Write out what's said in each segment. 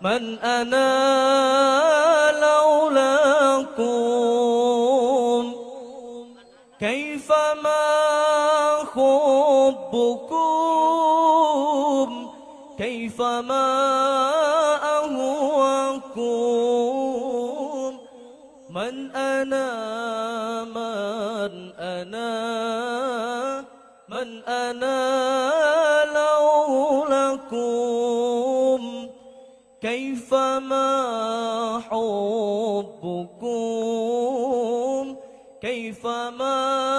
من أنا لولاكم. كيفما حبكم؟ كيفما أهواكم؟ من أنا كيفما حبكم؟ كيفما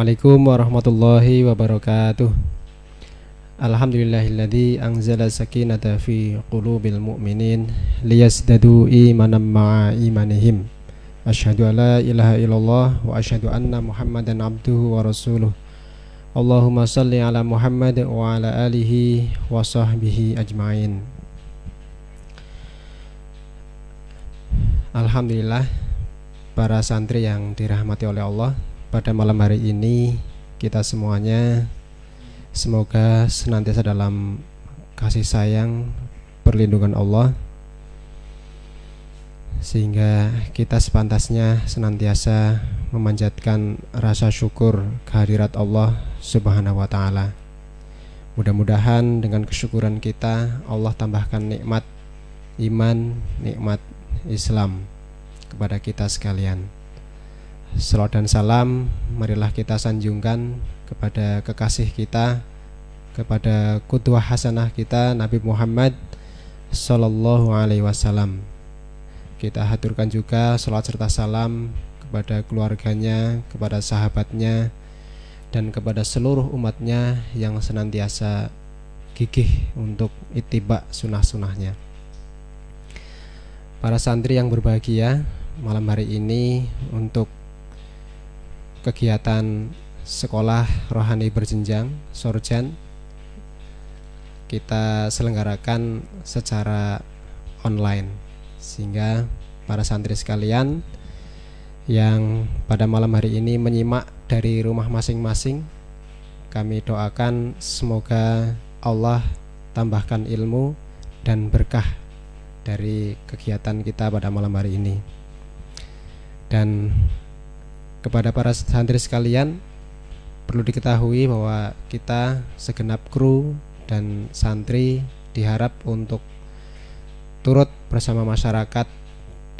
Assalamualaikum warahmatullahi wabarakatuh Alhamdulillahilladzi anzala sakinata fi qulubil mu'minin liyazdadu imanan ma'a imanihim Asyhadu an la ilaha illallah wa asyhadu anna Muhammadan abduhu wa rasuluh. Allahumma salli ala Muhammad wa ala alihi wa sahbihi ajmain. Alhamdulillah para santri yang dirahmati oleh Allah pada malam hari ini kita semuanya semoga senantiasa dalam kasih sayang perlindungan Allah sehingga kita sepantasnya senantiasa memanjatkan rasa syukur kehadirat Allah Subhanahu wa taala. Mudah-mudahan dengan kesyukuran kita Allah tambahkan nikmat iman, nikmat Islam kepada kita sekalian. Salam dan salam marilah kita sanjungkan kepada kekasih kita kepada kudwah hasanah kita Nabi Muhammad sallallahu alaihi wasallam kita haturkan juga salat serta salam kepada keluarganya, kepada sahabatnya, dan kepada seluruh umatnya yang senantiasa gigih untuk itibak sunnah-sunnahnya. Para santri yang berbahagia, malam hari ini untuk kegiatan sekolah rohani berjenjang Sorjan kita selenggarakan secara online. Sehingga para santri sekalian yang pada malam hari ini menyimak dari rumah masing-masing kami doakan semoga Allah tambahkan ilmu dan berkah dari kegiatan kita pada malam hari ini. Dan kepada para santri sekalian perlu diketahui bahwa kita segenap kru dan santri diharap untuk turut bersama masyarakat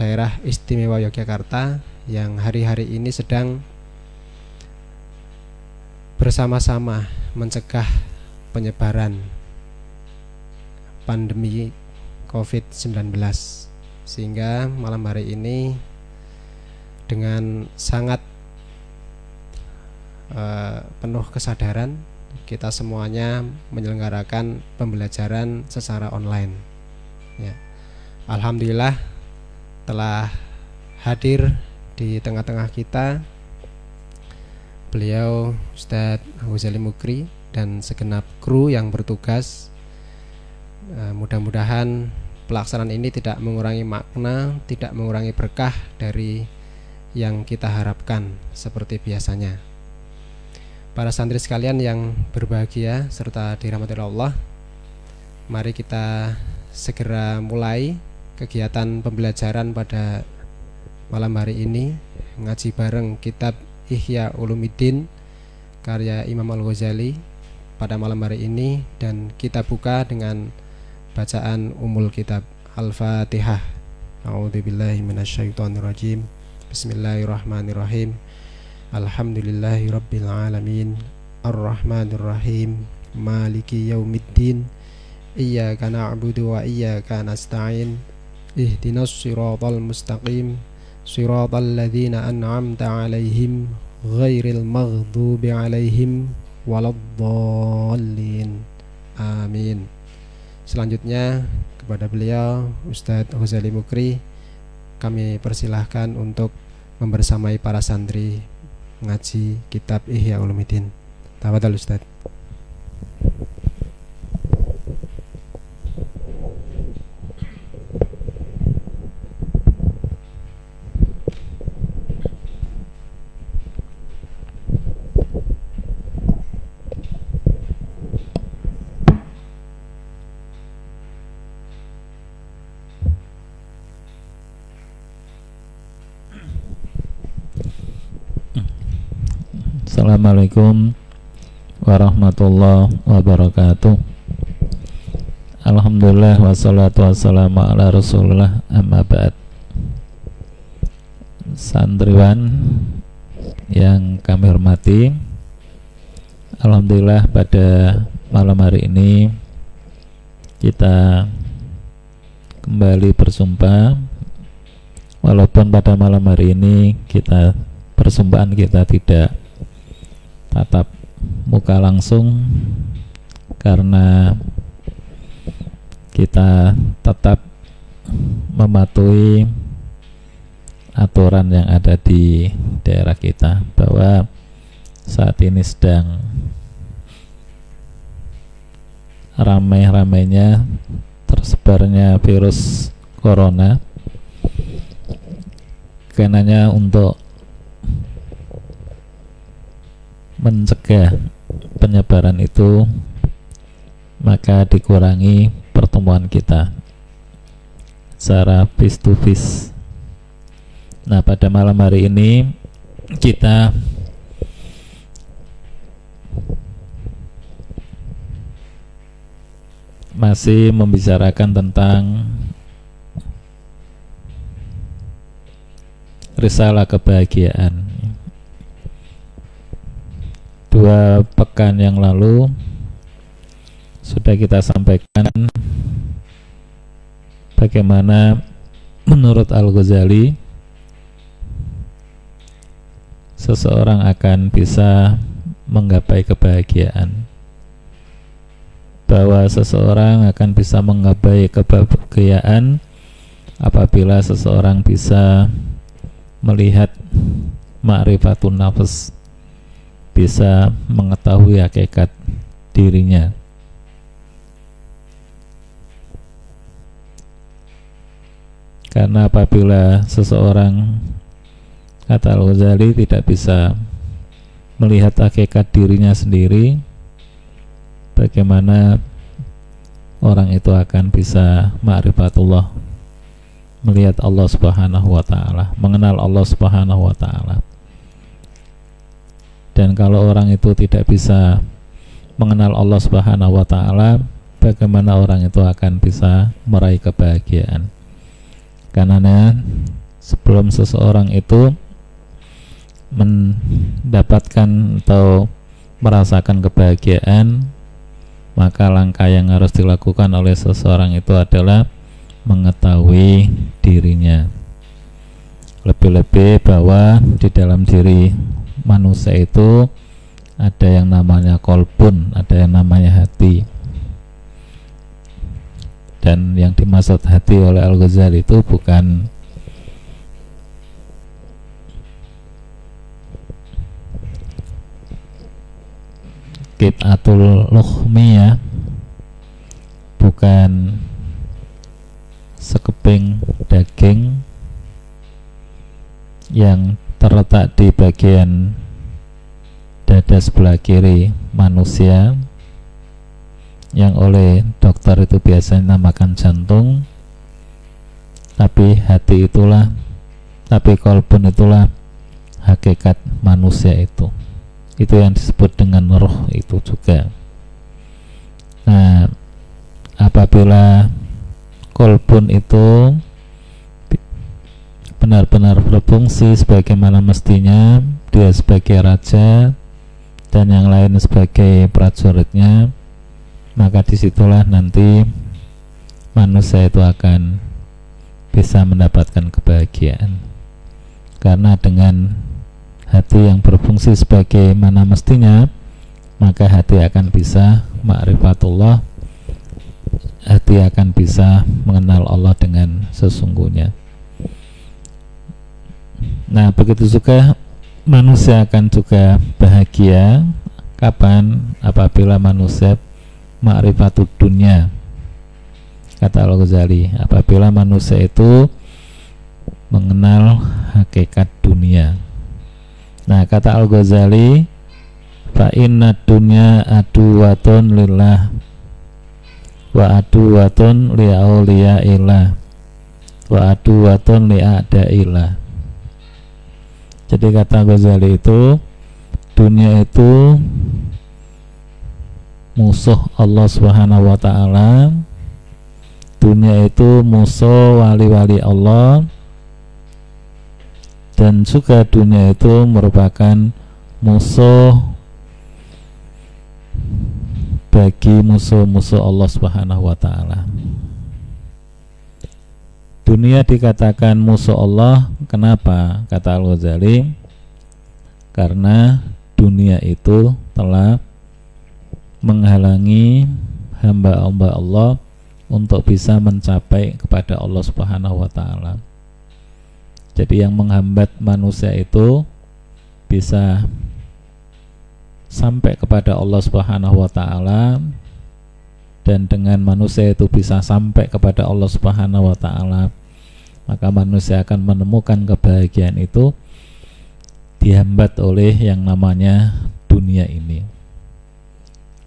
daerah istimewa Yogyakarta yang hari-hari ini sedang bersama-sama mencegah penyebaran pandemi COVID-19 sehingga malam hari ini dengan sangat uh, penuh kesadaran kita semuanya menyelenggarakan pembelajaran secara online. Ya. Alhamdulillah telah hadir di tengah-tengah kita. Beliau Ustadz Huzali Mukri dan segenap kru yang bertugas. E, mudah-mudahan pelaksanaan ini tidak mengurangi makna tidak mengurangi berkah dari yang kita harapkan seperti biasanya para santri sekalian yang berbahagia serta dirahmati Allah mari kita segera mulai kegiatan pembelajaran pada malam hari ini ngaji bareng kitab Ihya Ulumuddin karya Imam Al-Ghazali pada malam hari ini dan kita buka dengan bacaan umul kitab Al-Fatihah. A'udzubillahi minasyaitonirrajim. Bismillahirrahmanirrahim. Alhamdulillahi Rabbil Alamin Ar-Rahmanirrahim Maliki Yaumiddin Iyaka na'budu wa iyaka nasta'in Ihdinas siratal mustaqim Siratal ladhina an'amta alaihim Ghairil maghdubi alaihim Waladdallin. Amin. Selanjutnya kepada beliau Ustadz Huzali Mukri Kami persilahkan untuk membersamai para santri ngaji kitab Ihya Ulumuddin. Tafadhal Ustadz. Assalamualaikum warahmatullahi wabarakatuh. Alhamdulillah wassalatu wassalamu ala rasulullah amma ba'd. Santriwan yang kami hormati Alhamdulillah pada malam hari ini kita kembali bersumpah. Walaupun pada malam hari ini kita persumpahan kita tidak tatap muka langsung karena kita tetap mematuhi aturan yang ada di daerah kita bahwa saat ini sedang ramai-ramainya tersebarnya virus corona. Karenanya untuk mencegah penyebaran itu maka dikurangi pertemuan kita secara face to face. Nah pada malam hari ini kita masih membicarakan tentang risalah kebahagiaan dua pekan yang lalu sudah kita sampaikan bagaimana menurut Al-Ghazali seseorang akan bisa menggapai kebahagiaan. Bahwa seseorang akan bisa menggapai kebahagiaan apabila seseorang bisa melihat ma'rifatun nafs bisa mengetahui hakikat dirinya. Karena apabila seseorang kata Al-Ghazali tidak bisa melihat hakikat dirinya sendiri, bagaimana orang itu akan bisa ma'rifatullah melihat Allah Subhanahu wa taala, mengenal Allah Subhanahu wa taala dan kalau orang itu tidak bisa mengenal Allah Subhanahu wa taala bagaimana orang itu akan bisa meraih kebahagiaan? Karena sebelum seseorang itu mendapatkan atau merasakan kebahagiaan maka langkah yang harus dilakukan oleh seseorang itu adalah mengetahui dirinya. Lebih-lebih bahwa di dalam diri manusia itu ada yang namanya kolbun, ada yang namanya hati. Dan yang dimaksud hati oleh Al-Ghazali itu bukan kit'atul luhmi bukan sekeping daging yang terletak di bagian dada sebelah kiri manusia yang oleh dokter itu biasanya namakan jantung. Tapi hati itulah tapi kolbun itulah hakikat manusia itu. Itu yang disebut dengan roh itu juga. Nah apabila kolbun itu benar-benar berfungsi sebagaimana mestinya dia sebagai raja dan yang lain sebagai prajuritnya maka di situlah nanti manusia itu akan bisa mendapatkan kebahagiaan. Karena dengan hati yang berfungsi sebagaimana mestinya maka hati akan bisa ma'rifatullah hati akan bisa mengenal Allah dengan sesungguhnya Nah, begitu juga manusia akan juga bahagia kapan apabila manusia ma'rifatud dunia. Kata Al-Ghazali, apabila manusia itu mengenal hakikat dunia. Nah, kata Al-Ghazali, fa inna dunya aduwatun lillah wa aduwatun li ilah wa aduwatun li jadi kata Ghazali itu dunia itu musuh Allah Subhanahu wa taala. Dunia itu musuh wali-wali Allah dan juga dunia itu merupakan musuh bagi musuh-musuh Allah Subhanahu wa taala. Dunia dikatakan musuh Allah, kenapa? Kata Al-Ghazali, karena dunia itu telah menghalangi hamba-hamba Allah untuk bisa mencapai kepada Allah Subhanahu wa taala. Jadi yang menghambat manusia itu bisa sampai kepada Allah Subhanahu wa taala dan dengan manusia itu bisa sampai kepada Allah Subhanahu wa taala maka manusia akan menemukan kebahagiaan itu dihambat oleh yang namanya dunia ini.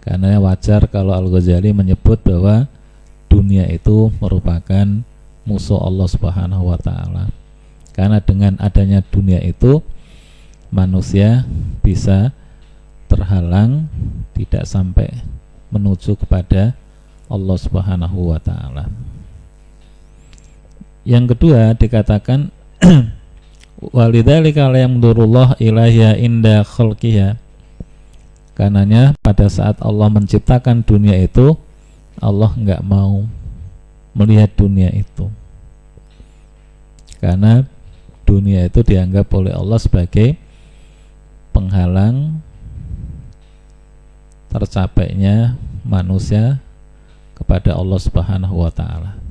Karena wajar kalau Al-Ghazali menyebut bahwa dunia itu merupakan musuh Allah Subhanahu wa taala. Karena dengan adanya dunia itu manusia bisa terhalang tidak sampai menuju kepada Allah Subhanahu wa taala. Yang kedua dikatakan walidzalika la yamdurullah ilahya inda khalqiha. Karenanya pada saat Allah menciptakan dunia itu Allah nggak mau melihat dunia itu. Karena dunia itu dianggap oleh Allah sebagai penghalang tercapainya manusia kepada Allah Subhanahu wa taala.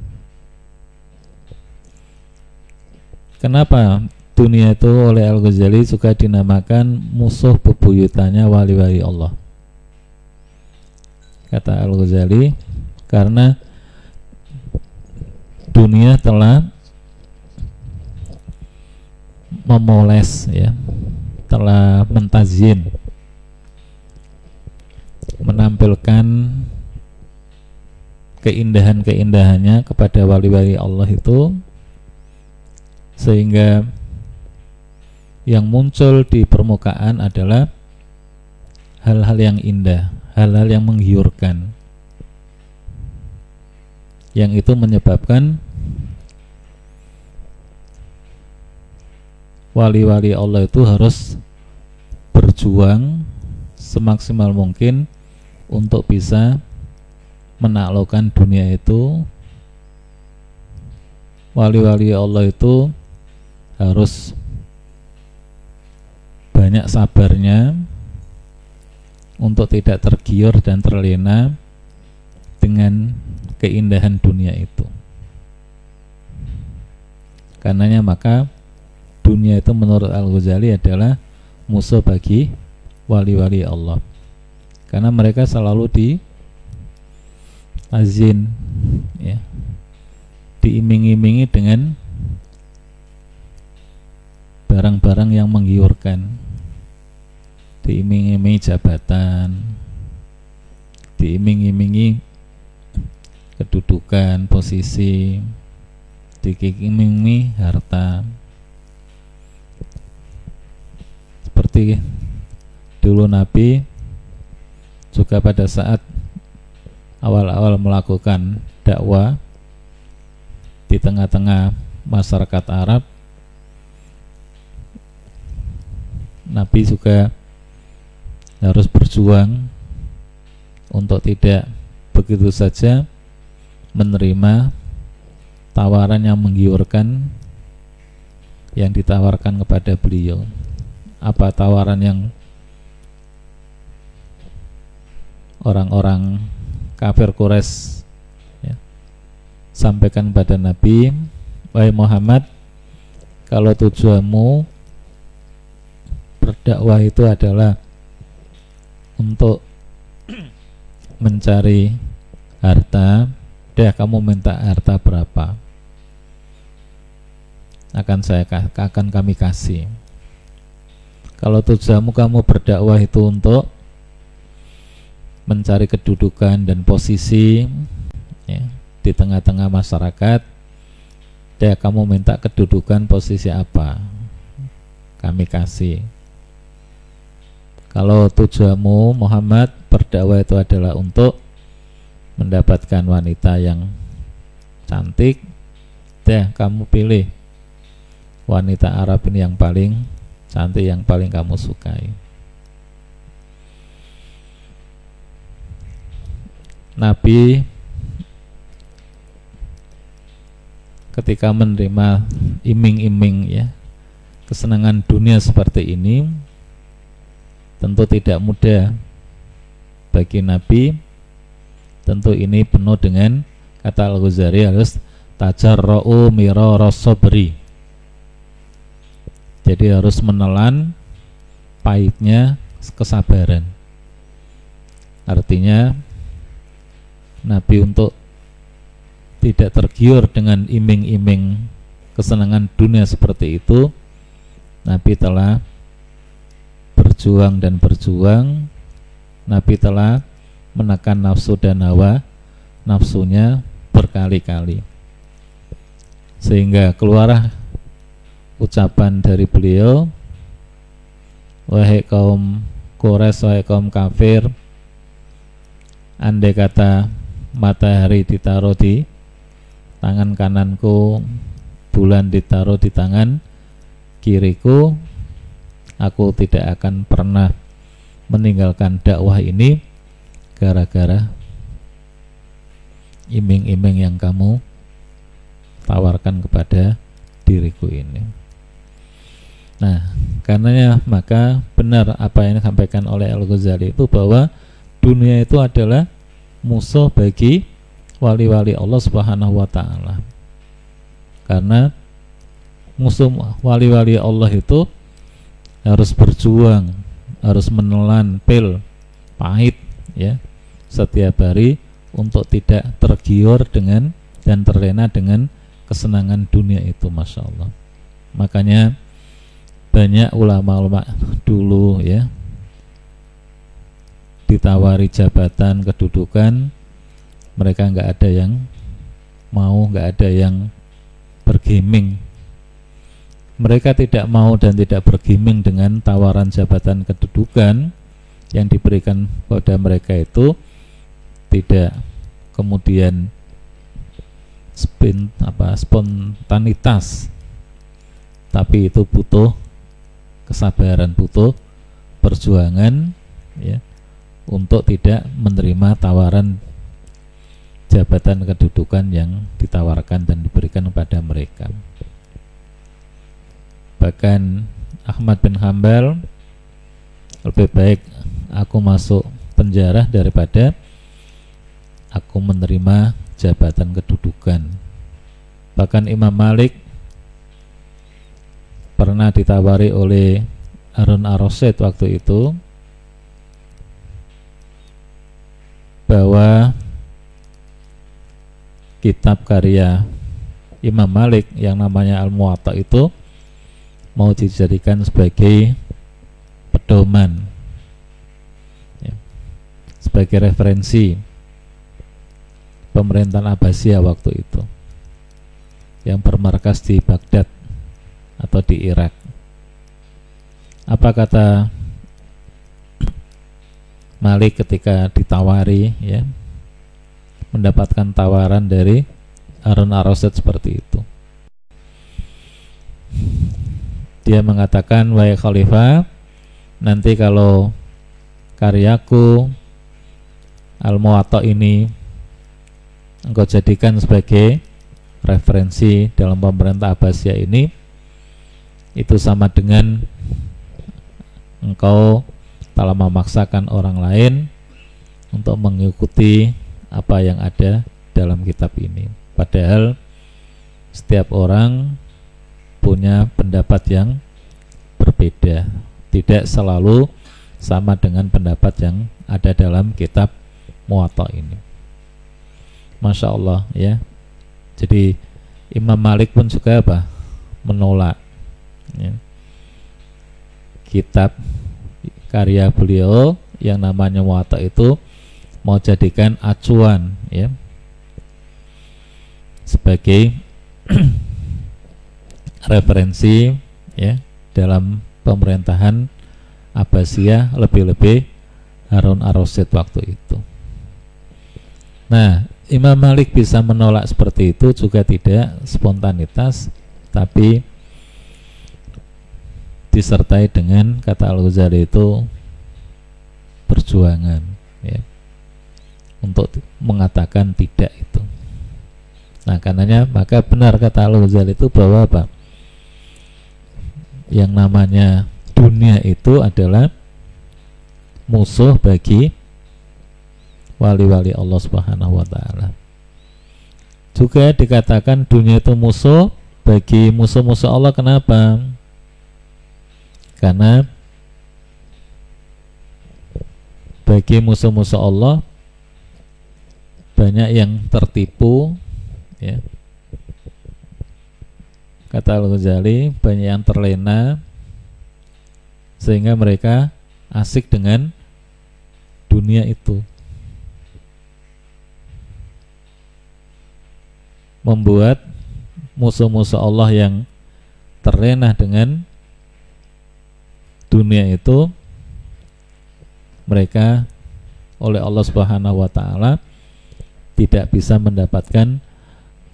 Kenapa dunia itu oleh Al-Ghazali juga dinamakan musuh bebuyutannya wali-wali Allah? Kata Al-Ghazali, karena dunia telah memoles ya, telah mentazin menampilkan keindahan-keindahannya kepada wali-wali Allah itu sehingga yang muncul di permukaan adalah hal-hal yang indah, hal-hal yang menggiurkan. Yang itu menyebabkan wali-wali Allah itu harus berjuang semaksimal mungkin untuk bisa menaklukkan dunia itu. Wali-wali Allah itu harus banyak sabarnya untuk tidak tergiur dan terlena dengan keindahan dunia itu. Karenanya maka dunia itu menurut Al-Ghazali adalah musuh bagi wali-wali Allah. Karena mereka selalu di azin ya. Diiming-imingi dengan barang-barang yang menggiurkan. Diiming-imingi jabatan. Diiming-imingi kedudukan posisi. Diiming-imingi harta. Seperti dulu Nabi juga pada saat awal-awal melakukan dakwah di tengah-tengah masyarakat Arab Nabi juga harus berjuang untuk tidak begitu saja menerima tawaran yang menggiurkan yang ditawarkan kepada beliau. Apa tawaran yang orang-orang kafir Quraisy ya, sampaikan pada Nabi, wahai Muhammad, kalau tujuanmu berdakwah itu adalah untuk mencari harta, deh kamu minta harta berapa? Akan saya akan kami kasih. Kalau tujuanmu kamu berdakwah itu untuk mencari kedudukan dan posisi ya, di tengah-tengah masyarakat dia kamu minta kedudukan posisi apa kami kasih kalau tujuanmu Muhammad berdakwah itu adalah untuk mendapatkan wanita yang cantik deh kamu pilih. Wanita Arab ini yang paling cantik yang paling kamu sukai. Nabi ketika menerima iming-iming ya kesenangan dunia seperti ini tentu tidak mudah bagi Nabi tentu ini penuh dengan kata Al-Ghazali harus tajarra'u mirara sabri Jadi harus menelan pahitnya kesabaran. Artinya Nabi untuk tidak tergiur dengan iming-iming kesenangan dunia seperti itu Nabi telah berjuang dan berjuang Nabi telah menekan nafsu dan hawa nafsunya berkali-kali. Sehingga keluarlah ucapan dari beliau wahai kaum Quraisy wahai kaum kafir andai kata matahari ditaruh di tangan kananku bulan ditaruh di tangan kiriku aku tidak akan pernah meninggalkan dakwah ini gara-gara iming-iming yang kamu tawarkan kepada diriku ini. Nah, karenanya maka benar apa yang disampaikan oleh Al-Ghazali itu bahwa dunia itu adalah musuh bagi wali-wali Allah Subhanahu wa taala. Karena musuh wali-wali Allah itu harus berjuang, harus menelan pil pahit ya setiap hari untuk tidak tergiur dengan dan terlena dengan kesenangan dunia itu masya Allah. Makanya banyak ulama-ulama dulu ya ditawari jabatan kedudukan mereka nggak ada yang mau nggak ada yang bergaming mereka tidak mau dan tidak bergaming dengan tawaran jabatan kedudukan yang diberikan pada mereka itu. Tidak. Kemudian spin apa spontanitas. Tapi itu butuh kesabaran butuh perjuangan ya untuk tidak menerima tawaran jabatan kedudukan yang ditawarkan dan diberikan kepada mereka. Bahkan Ahmad bin Hambal lebih baik aku masuk penjara daripada aku menerima jabatan kedudukan. Bahkan Imam Malik pernah ditawari oleh Harun Ar-Rasyid waktu itu bahwa kitab karya Imam Malik yang namanya Al-Muwatta itu mau dijadikan sebagai pedoman. Ya, sebagai referensi pemerintahan Abbasiyah waktu itu. Yang bermarkas di Baghdad atau di Irak. Apa kata Malik ketika ditawari ya? Mendapatkan tawaran dari Harun Ar-Rasyid seperti itu. Dia mengatakan, "Wahai khalifah, nanti kalau karyaku Al-Muwatta ini engkau jadikan sebagai referensi dalam pemerintah Abbasiyah ini itu sama dengan engkau telah memaksakan orang lain untuk mengikuti apa yang ada dalam kitab ini. Padahal setiap orang punya pendapat yang berbeda, tidak selalu sama dengan pendapat yang ada dalam kitab Muwatta ini. Masya Allah ya. Jadi Imam Malik pun juga apa? Menolak ya. kitab karya beliau yang namanya Muwatta itu mau jadikan acuan ya sebagai referensi ya dalam pemerintahan Abbasiyah lebih-lebih Harun Ar-Rasyid waktu itu. Nah, Imam Malik bisa menolak seperti itu juga tidak spontanitas tapi disertai dengan kata Al-Ghazali itu perjuangan ya untuk mengatakan tidak itu. Nah, karenanya maka benar kata Al-Ghazali itu bahwa apa? Yang namanya dunia itu adalah musuh bagi wali-wali Allah Subhanahu wa taala. Juga dikatakan dunia itu musuh bagi musuh-musuh Allah kenapa? karena bagi musuh-musuh Allah banyak yang tertipu ya kata Al-Ghazali banyak yang terlena sehingga mereka asik dengan dunia itu. Membuat musuh-musuh Allah yang terlena dengan dunia itu mereka oleh Allah Subhanahu wa taala tidak bisa mendapatkan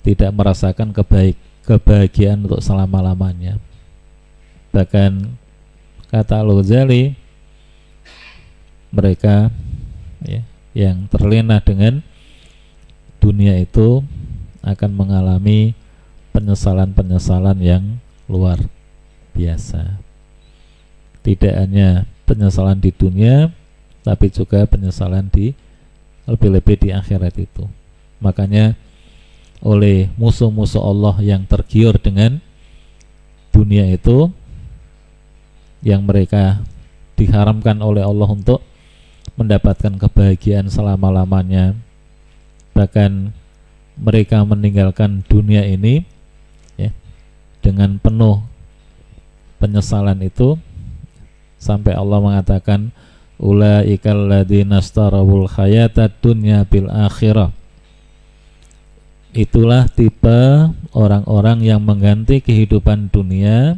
tidak merasakan kebaik kebahagiaan untuk selama-lamanya. Bahkan kata Al-Ghazali mereka ya, yang terlena dengan dunia itu akan mengalami penyesalan-penyesalan yang luar biasa. Tidak hanya penyesalan di dunia, tapi juga penyesalan di lebih-lebih di akhirat itu. Makanya oleh musuh-musuh Allah yang tergiur dengan dunia itu yang mereka diharamkan oleh Allah untuk mendapatkan kebahagiaan selama-lamanya. Bahkan mereka meninggalkan dunia ini ya dengan penuh penyesalan itu sampai Allah mengatakan ulaikal ladzina starawul hayata dunya bil akhirah itulah tipe orang-orang yang mengganti kehidupan dunia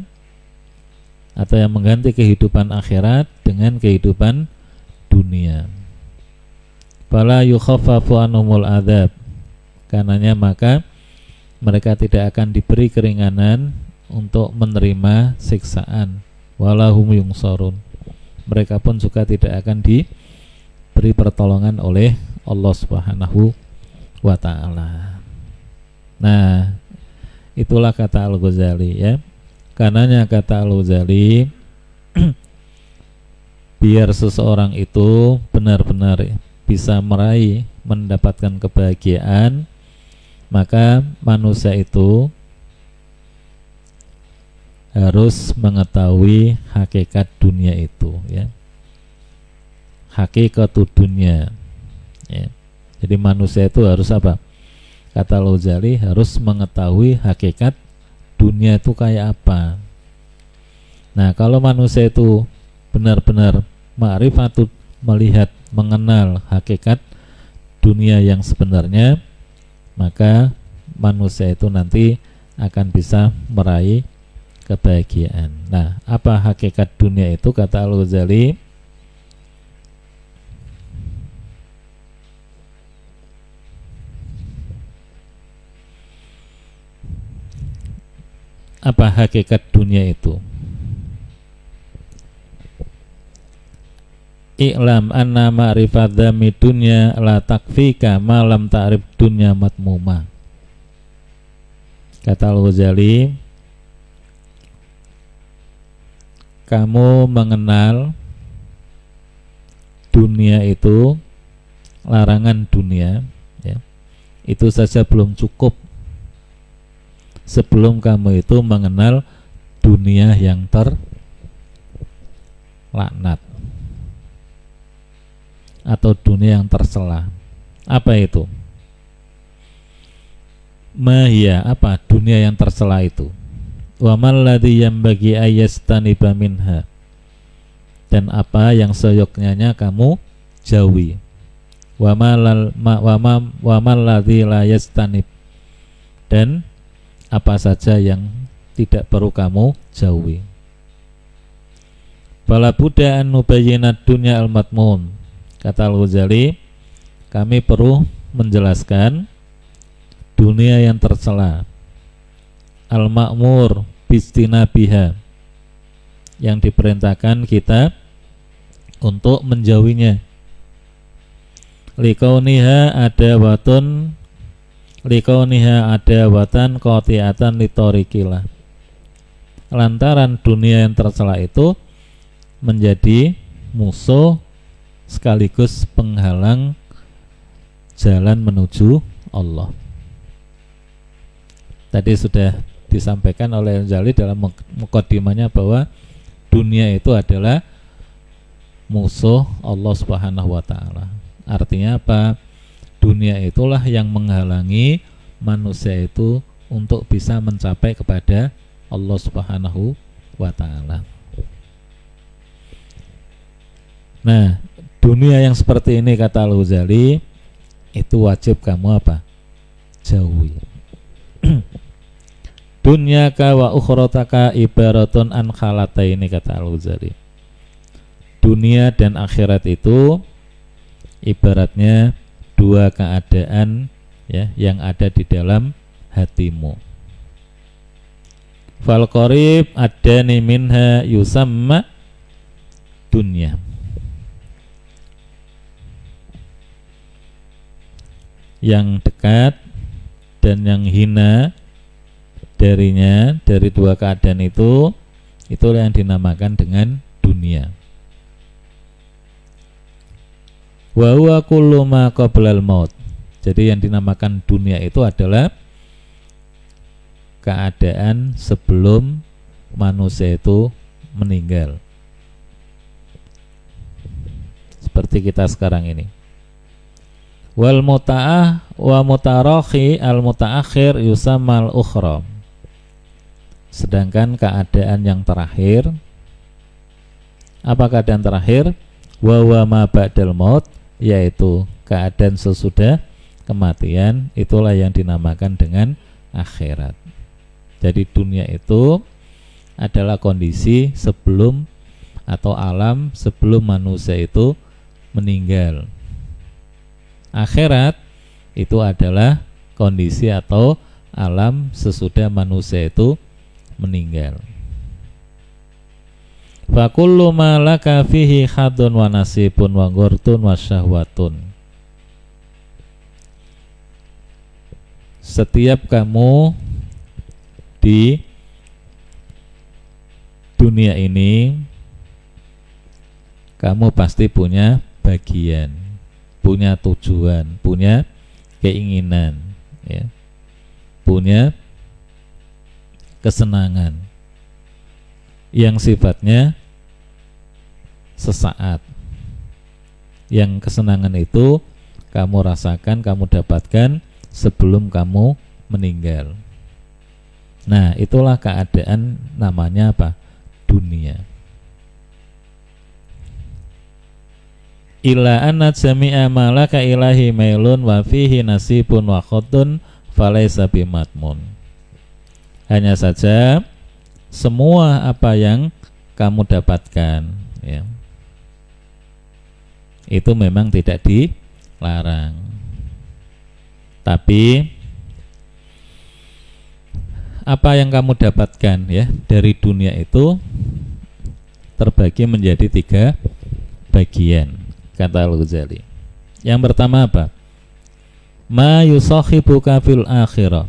atau yang mengganti kehidupan akhirat dengan kehidupan dunia. Fala yukhaffafu anhumul adab. Karenanya maka mereka tidak akan diberi keringanan untuk menerima siksaan walahum yungsarun. Mereka pun juga tidak akan diberi pertolongan oleh Allah Subhanahu wa taala. Nah, itulah kata Al-Ghazali ya. Karenanya kata Al-Ghazali biar seseorang itu benar-benar bisa meraih mendapatkan kebahagiaan, maka manusia itu harus mengetahui hakikat dunia itu ya. Hakikat dunia ya. Jadi manusia itu harus apa? Kata Lozali harus mengetahui hakikat dunia itu kayak apa. Nah, kalau manusia itu benar-benar ma'rifatut melihat, mengenal hakikat dunia yang sebenarnya, maka manusia itu nanti akan bisa meraih kebahagiaan. Nah, apa hakikat dunia itu kata Al-Ghazali? Apa hakikat dunia itu? I'lam anna ma'rifat dhami dunya la takfika malam ta'rif dunya matmuma. Kata Al-Ghazali Kamu mengenal dunia itu larangan dunia ya, itu saja belum cukup sebelum kamu itu mengenal dunia yang terlaknat atau dunia yang tercela. Apa itu? Mahia apa dunia yang tercela itu? Wa malladhi bagi ayastaniba minha dan apa yang seyoknya kamu jauhi. Wa malal ma, wa ma, wa malladhi la yastanib dan apa saja yang tidak perlu kamu jauhi. Bala Buddha an nubayyinat dunya al matmun. Kata Al-Ghazali, kami perlu menjelaskan dunia yang tercela. Al-ma'mur bistina biha yang diperintahkan kita untuk menjauhinya. Likauniha ada watun likauniha ada watan kotiatan litorikila lantaran dunia yang tercela itu menjadi musuh sekaligus penghalang jalan menuju Allah tadi sudah disampaikan oleh Zali dalam mukadimahnya bahwa dunia itu adalah musuh Allah Subhanahu wa taala. Artinya apa? Dunia itulah yang menghalangi manusia itu untuk bisa mencapai kepada Allah Subhanahu wa taala. Nah, dunia yang seperti ini kata Al-Ghazali itu wajib kamu apa? Jauhi. Dunyaka wa ukhrotaka ibaratun an ini kata Al-Ghazali. Dunia dan akhirat itu ibaratnya dua keadaan ya yang ada di dalam hatimu. Fal qarib adani minha yusamma dunya. Yang dekat dan yang hina darinya dari dua keadaan itu itulah yang dinamakan dengan dunia. Wa huwa kullu ma qablal maut. Jadi yang dinamakan dunia itu adalah keadaan sebelum manusia itu meninggal. Seperti kita sekarang ini. Wal muta'ah wa mutarakhi al mutaakhir yusamal ukhra. Sedangkan keadaan yang terakhir apa keadaan terakhir? Wa wa ma ba'dal maut yaitu keadaan sesudah kematian itulah yang dinamakan dengan akhirat. Jadi dunia itu adalah kondisi sebelum atau alam sebelum manusia itu meninggal. Akhirat itu adalah kondisi atau alam sesudah manusia itu meninggal. Fakullu ma laka fihi khadun wa nasibun wa ghurtun wa syahwatun. Setiap kamu di dunia ini kamu pasti punya bagian, punya tujuan, punya keinginan, ya. Punya kesenangan yang sifatnya sesaat. Yang kesenangan itu kamu rasakan, kamu dapatkan sebelum kamu meninggal. Nah, itulah keadaan namanya apa? Dunia. Ila anna jami'a malaka ilahi mailun wa fihi nasibun wa khotun falaysa bimatmun. Hanya saja semua apa yang kamu dapatkan ya. Itu memang tidak dilarang. Tapi apa yang kamu dapatkan ya dari dunia itu terbagi menjadi tiga bagian kata Al-Ghazali. Yang pertama apa? Ma yusakhibuka fil akhirah.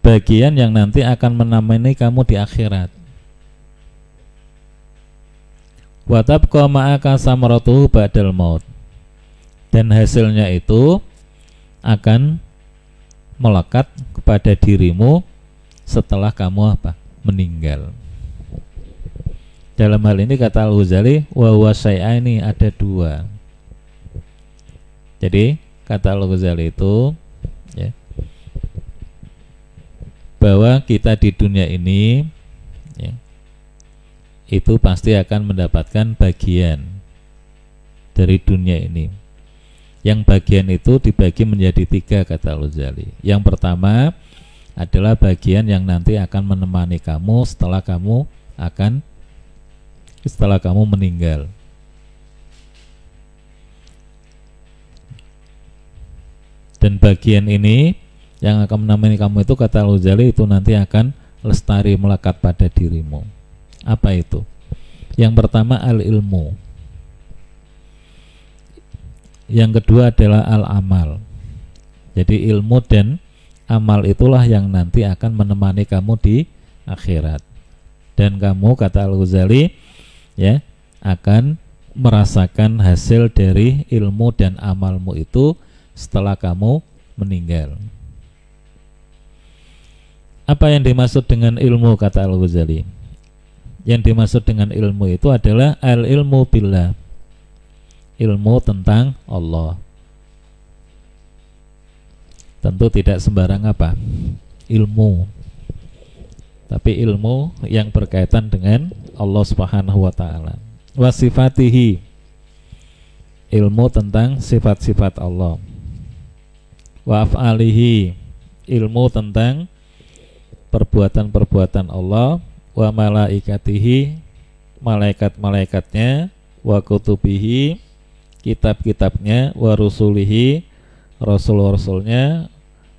Bagian yang nanti akan menemani kamu di akhirat. Watabqa ma'aka samaratuhu ba'dal maut. Dan hasilnya itu akan melekat kepada dirimu setelah kamu apa? meninggal. Dalam hal ini kata Al-Ghazali wa ini ada dua. Jadi kata Al-Ghazali itu ya, bahwa kita di dunia ini ya, itu pasti akan mendapatkan bagian dari dunia ini yang bagian itu dibagi menjadi tiga kata Luzali. Yang pertama adalah bagian yang nanti akan menemani kamu setelah kamu akan setelah kamu meninggal. Dan bagian ini yang akan menemani kamu itu kata Luzali itu nanti akan lestari melekat pada dirimu. Apa itu? Yang pertama al ilmu yang kedua adalah al-amal. Jadi ilmu dan amal itulah yang nanti akan menemani kamu di akhirat. Dan kamu kata Al-Ghazali ya akan merasakan hasil dari ilmu dan amalmu itu setelah kamu meninggal. Apa yang dimaksud dengan ilmu kata Al-Ghazali? Yang dimaksud dengan ilmu itu adalah al-ilmu billah. Ilmu tentang Allah. Tentu tidak sembarang apa? Ilmu. Tapi ilmu yang berkaitan dengan Allah Subhanahu wa taala. Wasifatihi. Ilmu tentang sifat-sifat Allah. Wa af'alihi. Ilmu tentang perbuatan-perbuatan Allah wa malaikatihi malaikat-malaikatnya wa kutubihi kitab-kitabnya wa rusulihi rasul-rasulnya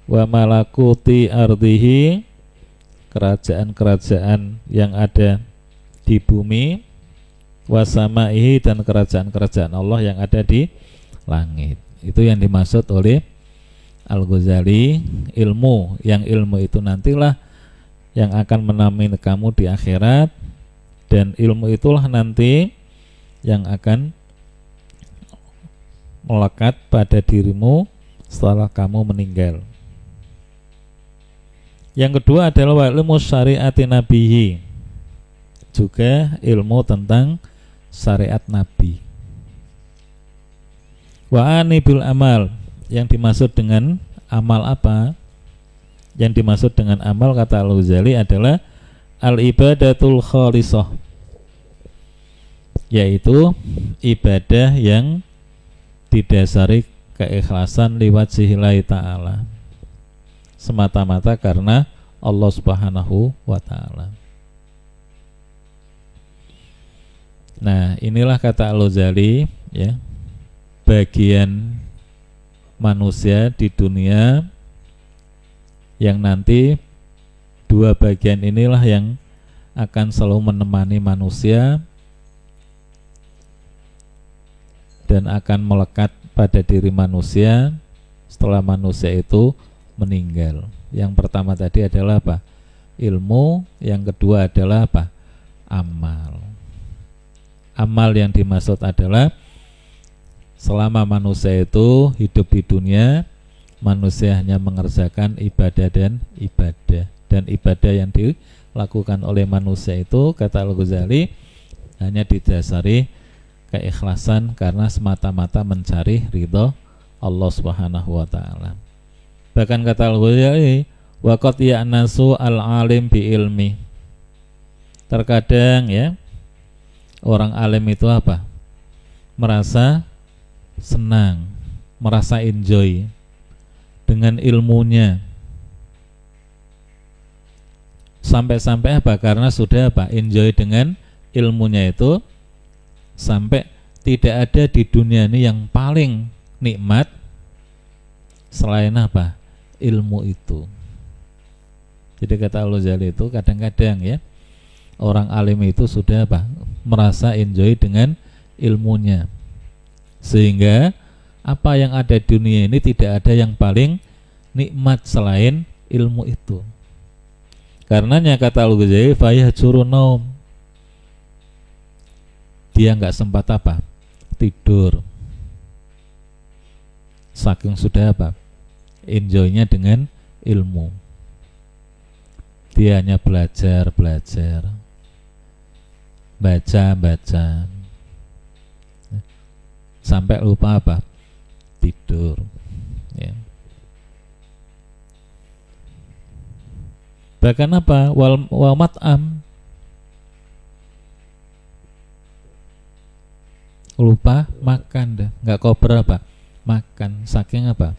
wa malakuti ardihi kerajaan-kerajaan yang ada di bumi wasamaihi dan kerajaan-kerajaan Allah yang ada di langit. Itu yang dimaksud oleh Al-Ghazali ilmu. Yang ilmu itu nantilah yang akan menemani kamu di akhirat dan ilmu itulah nanti yang akan melekat pada dirimu setelah kamu meninggal. Yang kedua adalah ilmu syariat nabihi. Juga ilmu tentang syariat nabi. Wa anibil amal yang dimaksud dengan amal apa? Yang dimaksud dengan amal kata Al-Ghazali adalah al-ibadatul khalisah. Yaitu ibadah yang didasari keikhlasan lewat sihilai ta'ala. Semata-mata karena Allah subhanahu wa ta'ala. Nah inilah kata Al-Ghazali ya. Bagian manusia di dunia yang nanti dua bagian inilah yang akan selalu menemani manusia dan akan melekat pada diri manusia setelah manusia itu meninggal. Yang pertama tadi adalah apa? Ilmu, yang kedua adalah apa? Amal. Amal yang dimaksud adalah selama manusia itu hidup di dunia manusia hanya mengerjakan ibadah dan ibadah dan ibadah yang dilakukan oleh manusia itu kata Al-Ghazali hanya didasari keikhlasan karena semata-mata mencari ridho Allah Subhanahu wa taala. Bahkan kata Al-Ghazali waqat ya'nasu al-alim bi ilmi. Terkadang ya orang alim itu apa? Merasa senang, merasa enjoy dengan ilmunya. Sampai-sampai apa? Karena sudah apa? Enjoy dengan ilmunya itu. Sampai tidak ada di dunia ini yang paling nikmat selain apa? Ilmu itu. Jadi kata Allah Jali itu kadang-kadang ya orang alim itu sudah apa? Merasa enjoy dengan ilmunya. Sehingga apa yang ada di dunia ini tidak ada yang paling nikmat selain ilmu itu. Karenanya kata Al-Ghazali fayah naum. Dia nggak sempat apa? Tidur. Saking sudah apa? Enjoynya dengan ilmu. Dia hanya belajar, belajar. Baca, baca. Sampai lupa apa? Tidur ya. bahkan apa? Wal, wal mat'am. Lupa makan dah. Nggak kau berapa makan. Saking apa?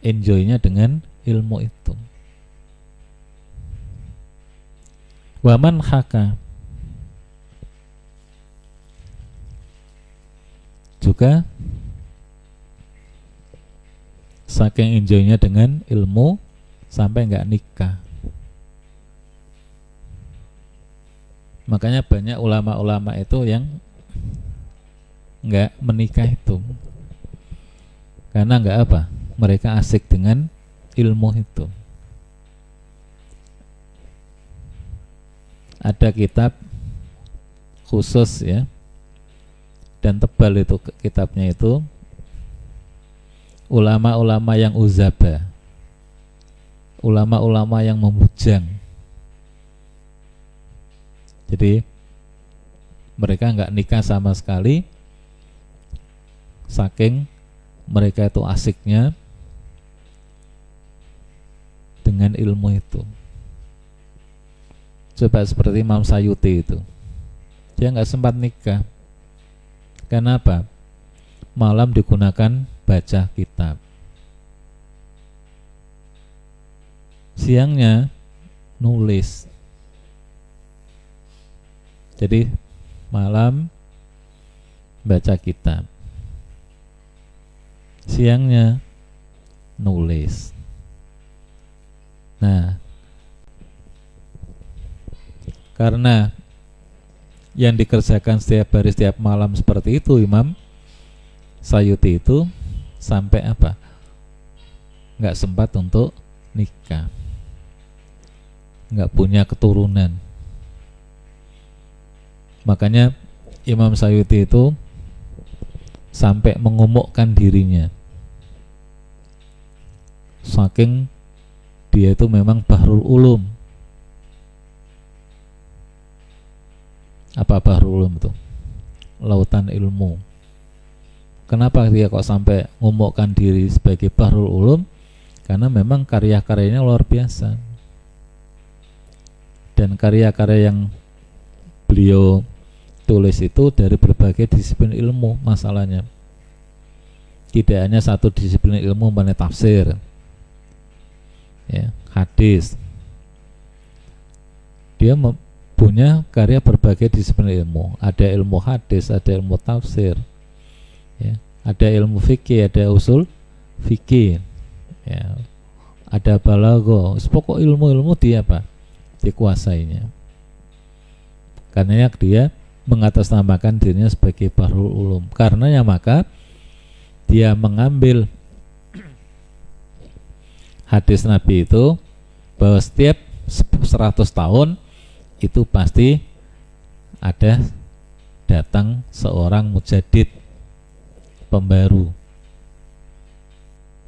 Enjoynya dengan ilmu itu. Waman haka. Juga saking enjoynya dengan ilmu sampai nggak nikah. Makanya banyak ulama-ulama itu yang nggak menikah itu. Karena nggak apa mereka asik dengan ilmu itu. Ada kitab khusus ya dan tebal itu kitabnya itu ulama-ulama yang uzaba ulama-ulama yang memujang. Jadi mereka nggak nikah sama sekali, saking mereka itu asiknya dengan ilmu itu. Coba seperti Imam Sayuti itu, dia nggak sempat nikah. Kenapa? Malam digunakan baca kitab. siangnya nulis. Jadi malam baca kitab. Siangnya nulis. Nah karena yang dikerjakan setiap hari setiap malam seperti itu Imam Sayuti itu sampai apa nggak sempat untuk nikah nggak punya keturunan. Makanya Imam Sayuti itu sampai mengumukkan dirinya. Saking dia itu memang bahrul ulum. Apa bahrul ulum itu? Lautan ilmu. Kenapa dia kok sampai ngumukkan diri sebagai bahrul ulum? Karena memang karya-karyanya luar biasa. Dan karya-karya yang beliau tulis itu dari berbagai disiplin ilmu masalahnya. Tidak hanya satu disiplin ilmu mengenai tafsir ya hadis. Dia punya karya berbagai disiplin ilmu. Ada ilmu hadis ada ilmu tafsir ada ilmu fikih ada usul fikih. Ya. Ada balago pokok ilmu-ilmu dia apa? Dikuasainya. Karena dia mengatasnamakan dirinya sebagai Bahrul Ulum. Karena ya maka dia mengambil hadis Nabi itu bahwa setiap 100 tahun itu pasti ada datang seorang mujadid pembaru.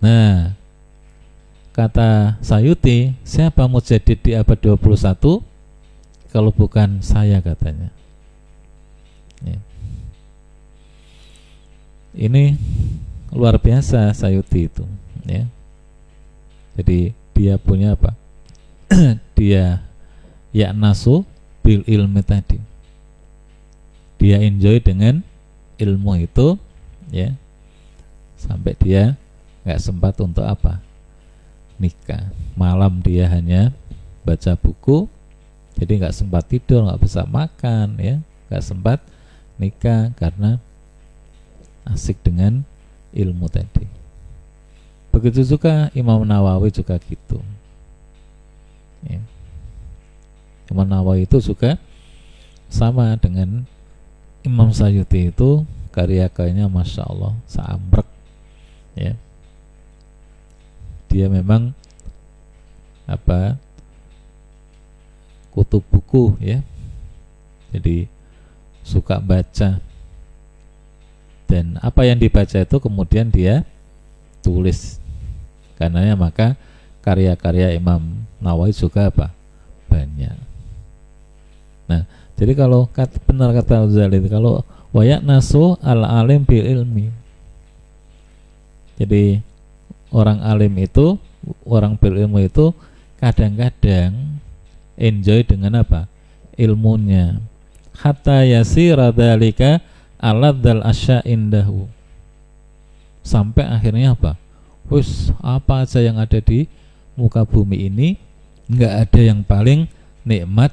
Nah, Kata Sayuti, siapa mujadid di abad 21 kalau bukan saya katanya. Ya. Ini luar biasa Sayuti itu, ya. Jadi dia punya apa? dia ya nasu bil ilmi tadi. Dia enjoy dengan ilmu itu, ya. Sampai dia nggak sempat untuk apa? nikah malam dia hanya baca buku jadi nggak sempat tidur nggak bisa makan ya nggak sempat nikah karena asik dengan ilmu tadi begitu juga Imam Nawawi juga gitu ya. Imam Nawawi itu juga sama dengan Imam Sayuti itu karya-karyanya masya Allah seambrek. Ya. Dia memang apa kutub buku ya. Jadi suka baca. Dan apa yang dibaca itu kemudian dia tulis. Karenanya maka karya-karya Imam Nawawi juga apa? Banyak. Nah jadi kalau kata, benar kata Uzali kalau wayak nasu al alim bil ilmi. Jadi orang alim itu orang berilmu itu kadang-kadang enjoy dengan apa? Ilmunya. Hatta yasira dzalika aladzal asya indahu. Sampai akhirnya apa? Wis apa aja yang ada di muka bumi ini nggak ada yang paling nikmat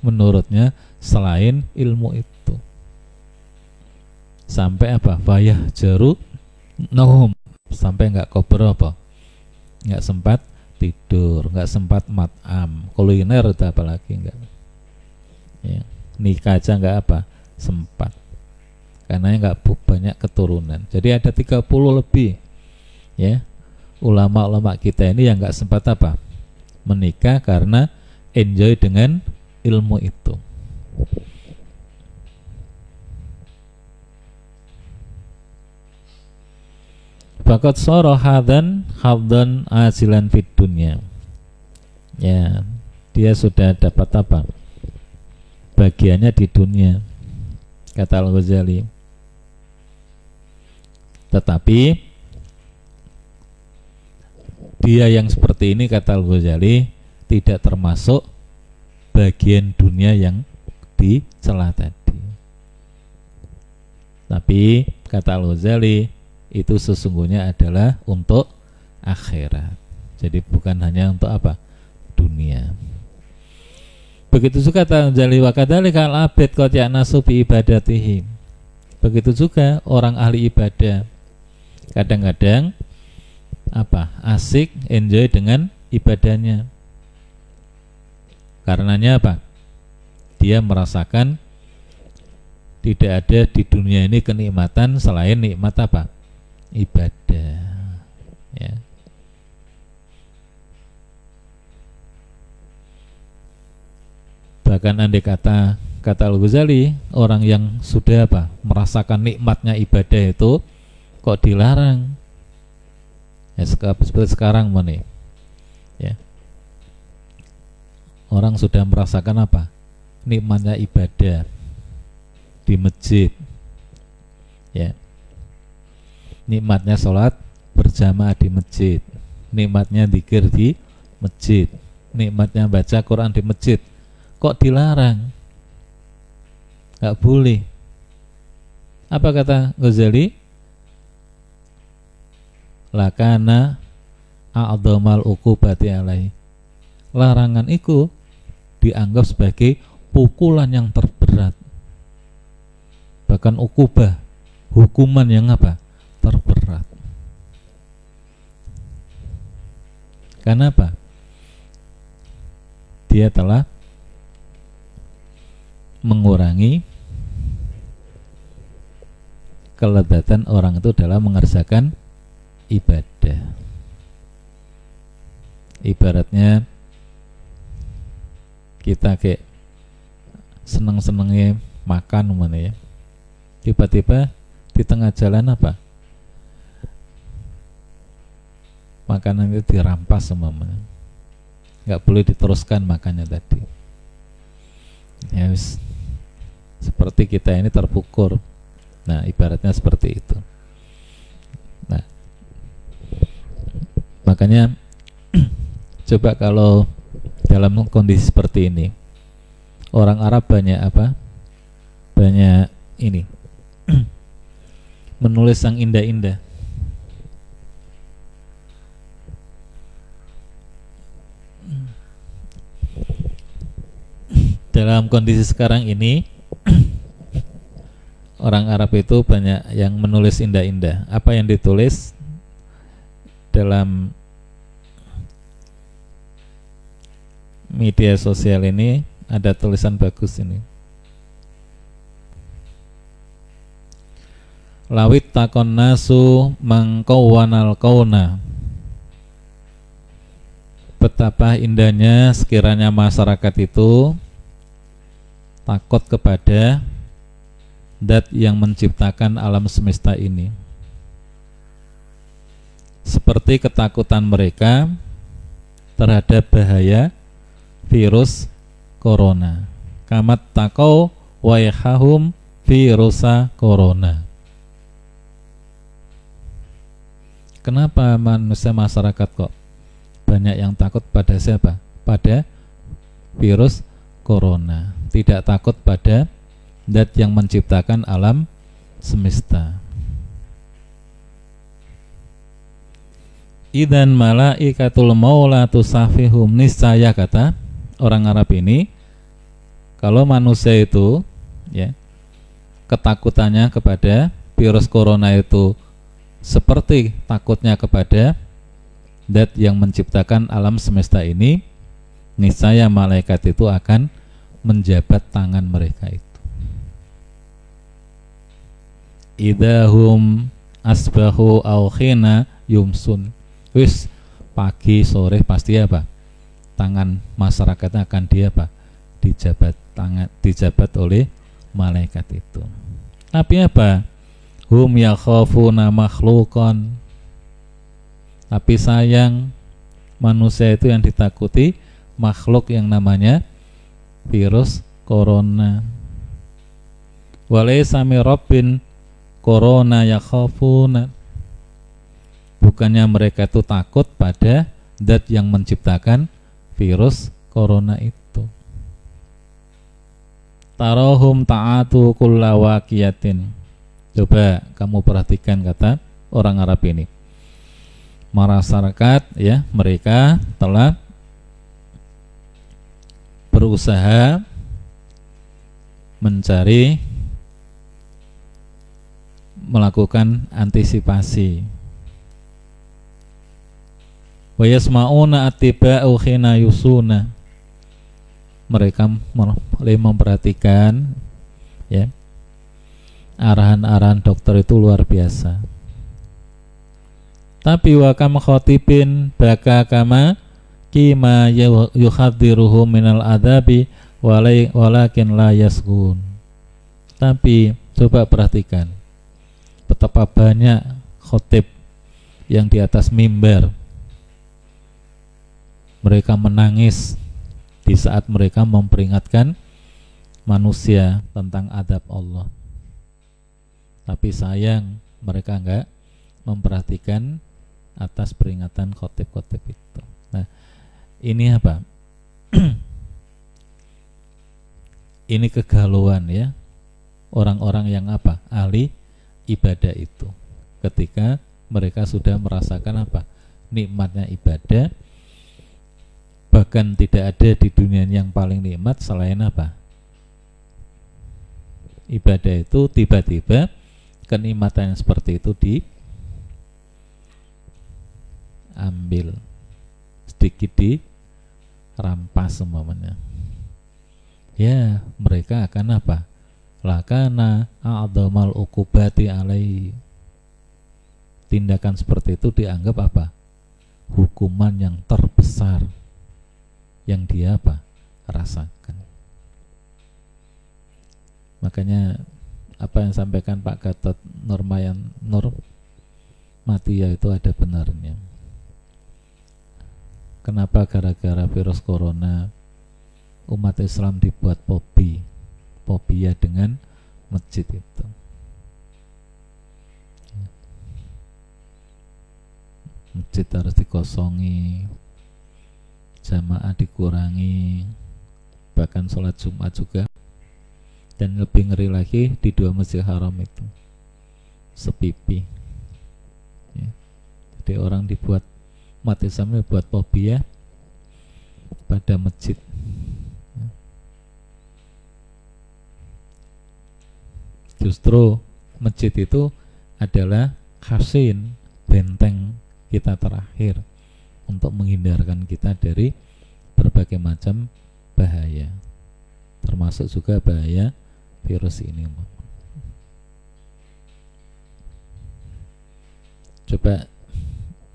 menurutnya selain ilmu itu sampai apa? Fayah jeru nahum sampai nggak kober apa? Nggak sempat tidur nggak sempat matam. Kuliner itu apalagi nggak? Ya. nikah aja nggak apa? Sempat. Karena nggak banyak keturunan. Jadi ada 30 lebih ya. Ulama-ulama kita ini yang nggak sempat apa? Menikah karena enjoy dengan ilmu itu Fakat soro hadan haddan asilan fit dunya. ya dia sudah dapat apa? Bagiannya di dunia kata Al Ghazali tetapi dia yang seperti ini kata Al Ghazali tidak termasuk bagian dunia yang dicela tadi. Tapi kata Al Ghazali itu sesungguhnya adalah untuk akhirat. Jadi bukan hanya untuk apa? Dunia. Begitu juga Al-Ghazali wa kadzalika al-abid qad ya'nasu bi ibadatihi. Begitu juga orang ahli ibadah kadang-kadang apa? Asik enjoy dengan ibadahnya. Karenanya apa? Dia merasakan tidak ada di dunia ini kenikmatan selain nikmat apa ibadah ya. Bahkan andai kata kata Al Ghazali orang yang sudah apa merasakan nikmatnya ibadah itu kok dilarang? Ya seperti sekarang mana ya. Orang sudah merasakan apa? Nikmatnya ibadah di masjid nikmatnya sholat berjamaah di masjid. Nikmatnya dikir di masjid. Nikmatnya baca Quran di masjid. Kok dilarang? Nggak boleh. Apa kata Ghazali? Lakana a'dhamal uqubati alai larangan itu dianggap sebagai pukulan yang terberat. Bahkan ukubah hukuman yang apa terberat. Karena apa dia telah mengurangi keledatan orang itu dalam mengerjakan ibadah. Ibaratnya kita kayak seneng-senengnya makan mana ya. Tiba-tiba di tengah jalan apa makanan itu dirampas semua nggak boleh diteruskan makannya tadi. Ya seperti kita ini terpukul. Nah ibaratnya seperti itu. Makanya coba kalau dalam kondisi seperti ini orang Arab banyak apa? Banyak ini. Menulis yang indah-indah. Dalam kondisi sekarang ini orang Arab itu banyak yang menulis indah-indah. Apa yang ditulis dalam media sosial ini ada tulisan bagus ini. Lawit takon nasu mangkawanal kauna. Betapa indahnya sekiranya masyarakat itu takut kepada dat yang menciptakan alam semesta ini seperti ketakutan mereka terhadap bahaya virus corona. Kamat takau waihahum virusa corona. Kenapa manusia masyarakat kok banyak yang takut pada siapa? Pada virus corona. Tidak takut pada dat yang menciptakan alam semesta. Idan malaikatul maula tusafihum niscaya kata orang Arab ini kalau manusia itu ya ketakutannya kepada virus corona itu seperti takutnya kepada dat yang menciptakan alam semesta ini niscaya malaikat itu akan menjabat tangan mereka itu. Idahum asbahu au khina yumsun. Wis pagi sore pasti apa? Tangan masyarakatnya akan dia apa? Dijabat tangan dijabat oleh malaikat itu. Tapi apa? Hum yakhafuna makhlukon tapi sayang manusia itu yang ditakuti makhluk yang namanya virus corona. Walaysa rabbin corona yakhafuna. Bukannya mereka itu takut pada zat yang menciptakan virus corona itu. Tarohum ta'atu kulla waqiyatin. Coba kamu perhatikan kata orang Arab ini. Masyarakat ya, mereka telah berusaha mencari melakukan antisipasi. Wa yasma'una atiba'u khina yusuna. Mereka mulai memperhatikan ya. Arahan-arahan dokter itu luar biasa. Tapi wa kam khatibin baka kama kima yuhadziruhu minal adabi walakin la yasgun tapi coba perhatikan betapa banyak khotib yang di atas mimbar mereka menangis di saat mereka memperingatkan manusia tentang adab Allah. Tapi sayang mereka enggak memperhatikan atas peringatan khotib-khotib itu. Ini apa? ini kegalauan ya orang-orang yang apa? ahli ibadah itu. Ketika mereka sudah merasakan apa? nikmatnya ibadah bahkan tidak ada di dunia yang paling nikmat selain apa ibadah itu tiba-tiba kenikmatan yang seperti itu diambil sedikit di rampas semuanya ya mereka akan apa? Lakana a'damal ukubati alai. Tindakan seperti itu dianggap apa? Hukuman yang terbesar yang dia apa? Rasakan. Makanya apa yang sampaikan Pak Gatot Nurmayan Nur mati ya itu ada benarnya kenapa gara-gara virus corona umat Islam dibuat pobi ya dengan masjid itu? Masjid harus dikosongi jamaah dikurangi bahkan sholat Jumat juga. Dan lebih ngeri lagi di dua masjid haram itu sepipi. Ya. jadi orang dibuat mati Islam buat fobia pada masjid. Ya. justru masjid itu adalah khasin benteng kita terakhir untuk menghindarkan kita dari berbagai macam bahaya. Termasuk juga bahaya virus ini coba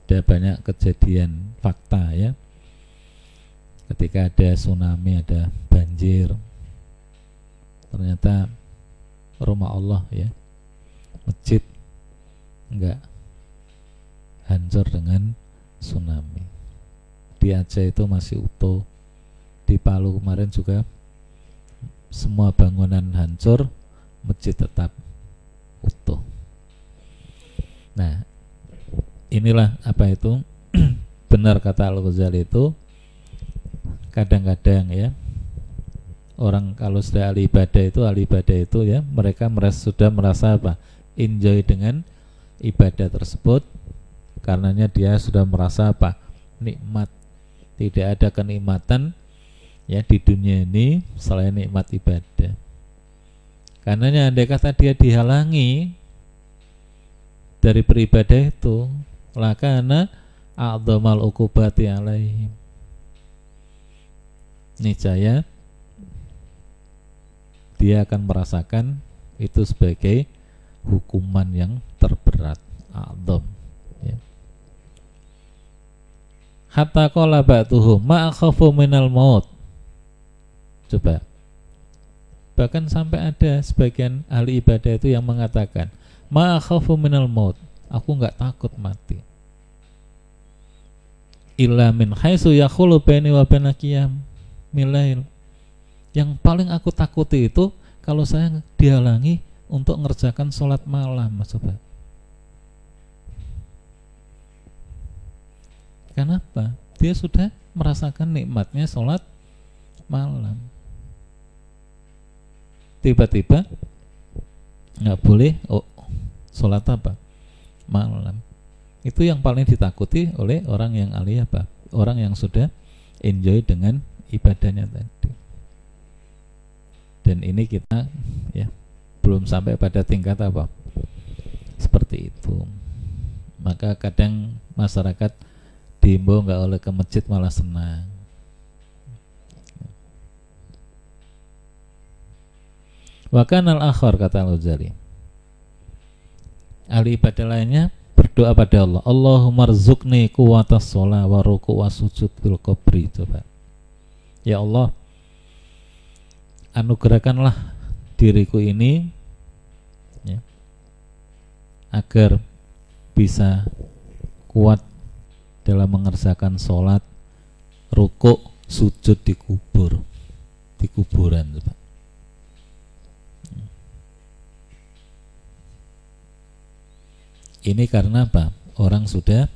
ada banyak kejadian fakta ya. Ketika ada tsunami ada banjir ternyata rumah Allah ya masjid enggak hancur dengan tsunami. Di Aceh itu masih utuh di Palu kemarin juga semua bangunan hancur masjid tetap utuh. Nah inilah apa itu? Benar kata Al-Ghazali itu kadang-kadang ya orang kalau sudah ahli ibadah itu ahli ibadah itu ya mereka merasa, sudah merasa apa? Enjoy dengan ibadah tersebut karenanya dia sudah merasa apa? Nikmat. Tidak ada kenikmatan ya di dunia ini selain nikmat ibadah. Karenanya andai kata dia dihalangi dari beribadah itu lakana a'dhamal ukubati alaihim. Niscaya dia akan merasakan itu sebagai hukuman yang terberat a'dham ya. Hatta qala ba'tuhum ma akhafu minal maut. Coba. Bahkan sampai ada sebagian ahli ibadah itu yang mengatakan ma akhafu minal maut. Aku nggak takut mati illa min haitsu yakhulu baini wa baina qiyam milail. Yang paling aku takuti itu kalau saya dihalangi untuk ngerjakan sholat malam, Mas coba. Kenapa? Dia sudah merasakan nikmatnya sholat malam. Tiba-tiba nggak boleh oh, sholat apa? Malam. Itu yang paling ditakuti oleh orang yang ahli apa? Orang yang sudah enjoy dengan ibadahnya tadi. Dan ini kita ya belum sampai pada tingkat apa? Seperti itu. Maka kadang masyarakat diimbau nggak oleh ke masjid malah senang Wakan al akhor kata al -Ghazali. Ahli ibadah lainnya berdoa pada Allah. Allahumma rzukni kuwatas sholat wa ruku wa sujud bil qabri. Coba. Ya Allah, anugerahkanlah diriku ini ya, agar bisa kuat dalam mengerjakan sholat rukuk sujud di kubur di kuburan coba ini karena apa? Orang sudah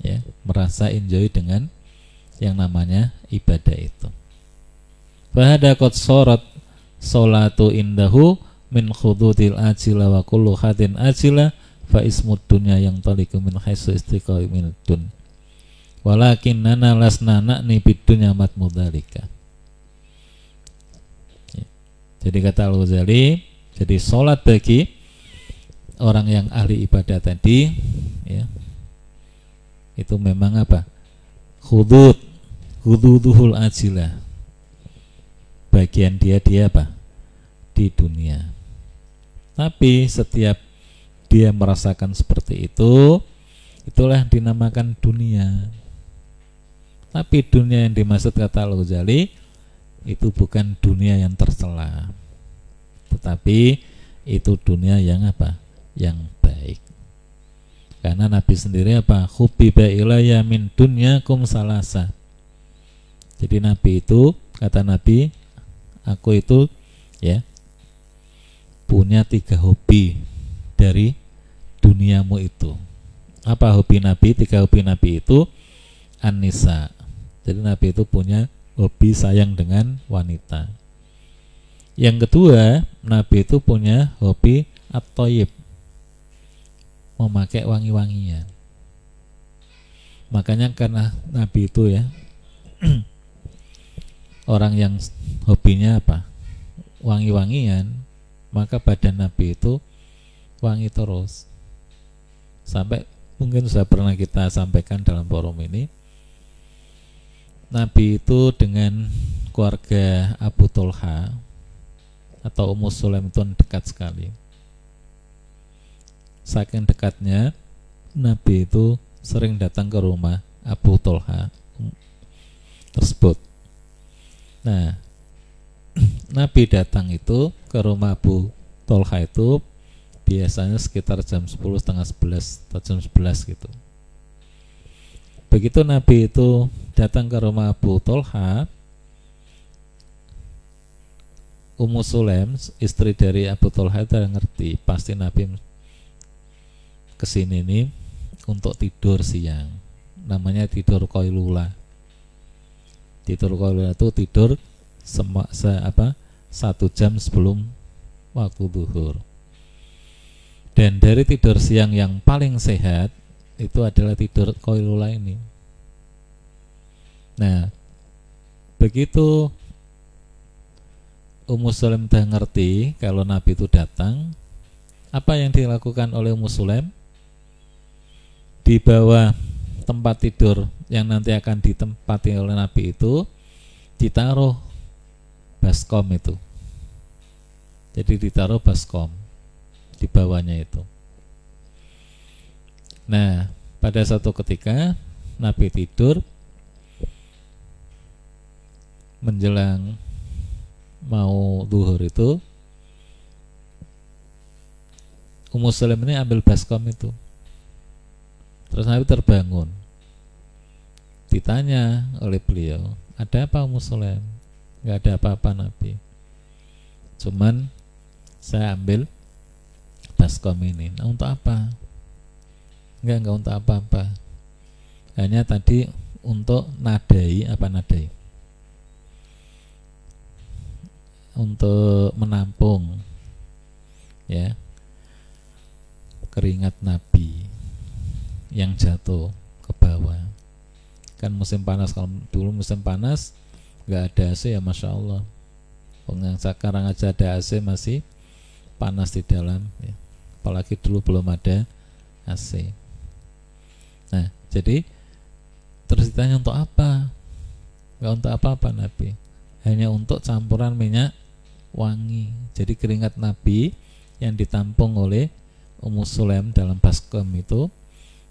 ya merasa enjoy dengan yang namanya ibadah itu. Fahada kot sorot solatu indahu min khududil ajila wa kullu hadin ajila fa ismud dunya yang taliku min haisu istiqamil dun. Walakin nana lasna nakni bidunya mat mudalika ya. jadi kata Al-Ghazali jadi sholat bagi orang yang ahli ibadah tadi ya. Itu memang apa? Hudud hududuhul ajilah. Bagian dia dia apa? Di dunia. Tapi setiap dia merasakan seperti itu itulah dinamakan dunia. Tapi dunia yang dimaksud kata Al-Ghazali itu bukan dunia yang tercela. Tetapi itu dunia yang apa? Yang baik. Karena Nabi sendiri apa? Hubiba ilayya min dunyakum salasa. Jadi Nabi itu kata Nabi, aku itu ya punya tiga hobi dari duniamu itu. Apa hobi Nabi? Tiga hobi Nabi itu Anissa jadi Nabi itu punya hobi sayang dengan wanita. Yang kedua, Nabi itu punya hobi at-toyib. Memakai wangi-wangian. Makanya karena Nabi itu ya orang yang hobinya apa? Wangi-wangian, maka badan Nabi itu wangi terus. Sampai mungkin sudah pernah kita sampaikan dalam forum ini Nabi itu dengan keluarga Abu Tolha atau Ummu Sulaim itu dekat sekali. Saking dekatnya Nabi itu sering datang ke rumah Abu Tolha tersebut. Nah, Nabi datang itu ke rumah Abu Tolha itu biasanya sekitar jam 10 setengah 11 atau jam 11 gitu. Begitu Nabi itu datang ke rumah Abu Tolha Ummu Sulaim istri dari Abu Tolha itu ngerti pasti Nabi ke sini nih untuk tidur siang. Namanya tidur koilula. Tidur koilula itu tidur sema, se, apa satu jam sebelum waktu duhur. Dan dari tidur siang yang paling sehat itu adalah tidur koilula ini. Nah, begitu Ummu Sulaim dah ngerti kalau Nabi itu datang, apa yang dilakukan oleh Ummu Sulaim? Di bawah tempat tidur yang nanti akan ditempati oleh Nabi itu ditaruh baskom itu. Jadi ditaruh baskom di bawahnya itu. Nah, pada satu ketika Nabi tidur, menjelang mau duhur itu Ummu Salim ini ambil baskom itu terus Nabi terbangun. Ditanya oleh beliau ada apa Ummu Sulaim? Nggak ada apa-apa Nabi. Cuman saya ambil baskom ini. Nah, untuk apa? Nggak nggak untuk apa-apa hanya tadi untuk nadai. Apa nadai? Untuk menampung ya keringat Nabi yang jatuh ke bawah. Kan musim panas kalau dulu musim panas nggak ada AC ya masya Allah. Sekarang aja ada AC masih panas di dalam ya. apalagi dulu belum ada AC nah jadi terus ditanya untuk apa? Nggak untuk apa-apa Nabi. Hanya untuk campuran minyak wangi. Jadi keringat Nabi yang ditampung oleh Ummu Sulaim dalam baskom itu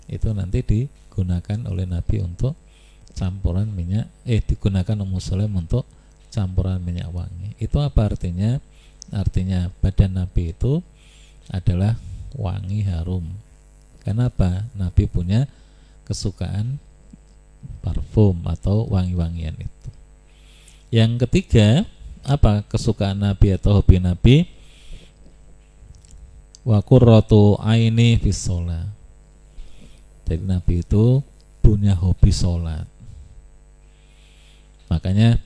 itu nanti digunakan oleh Nabi untuk campuran minyak eh digunakan Ummu Sulaim untuk campuran minyak wangi. Itu apa artinya? Artinya badan Nabi itu adalah wangi harum. Kenapa? Nabi punya kesukaan parfum atau wangi-wangian itu. Yang ketiga apa kesukaan Nabi atau hobi Nabi? Wa qurratu aini fi sholat. Jadi Nabi itu punya hobi sholat. Makanya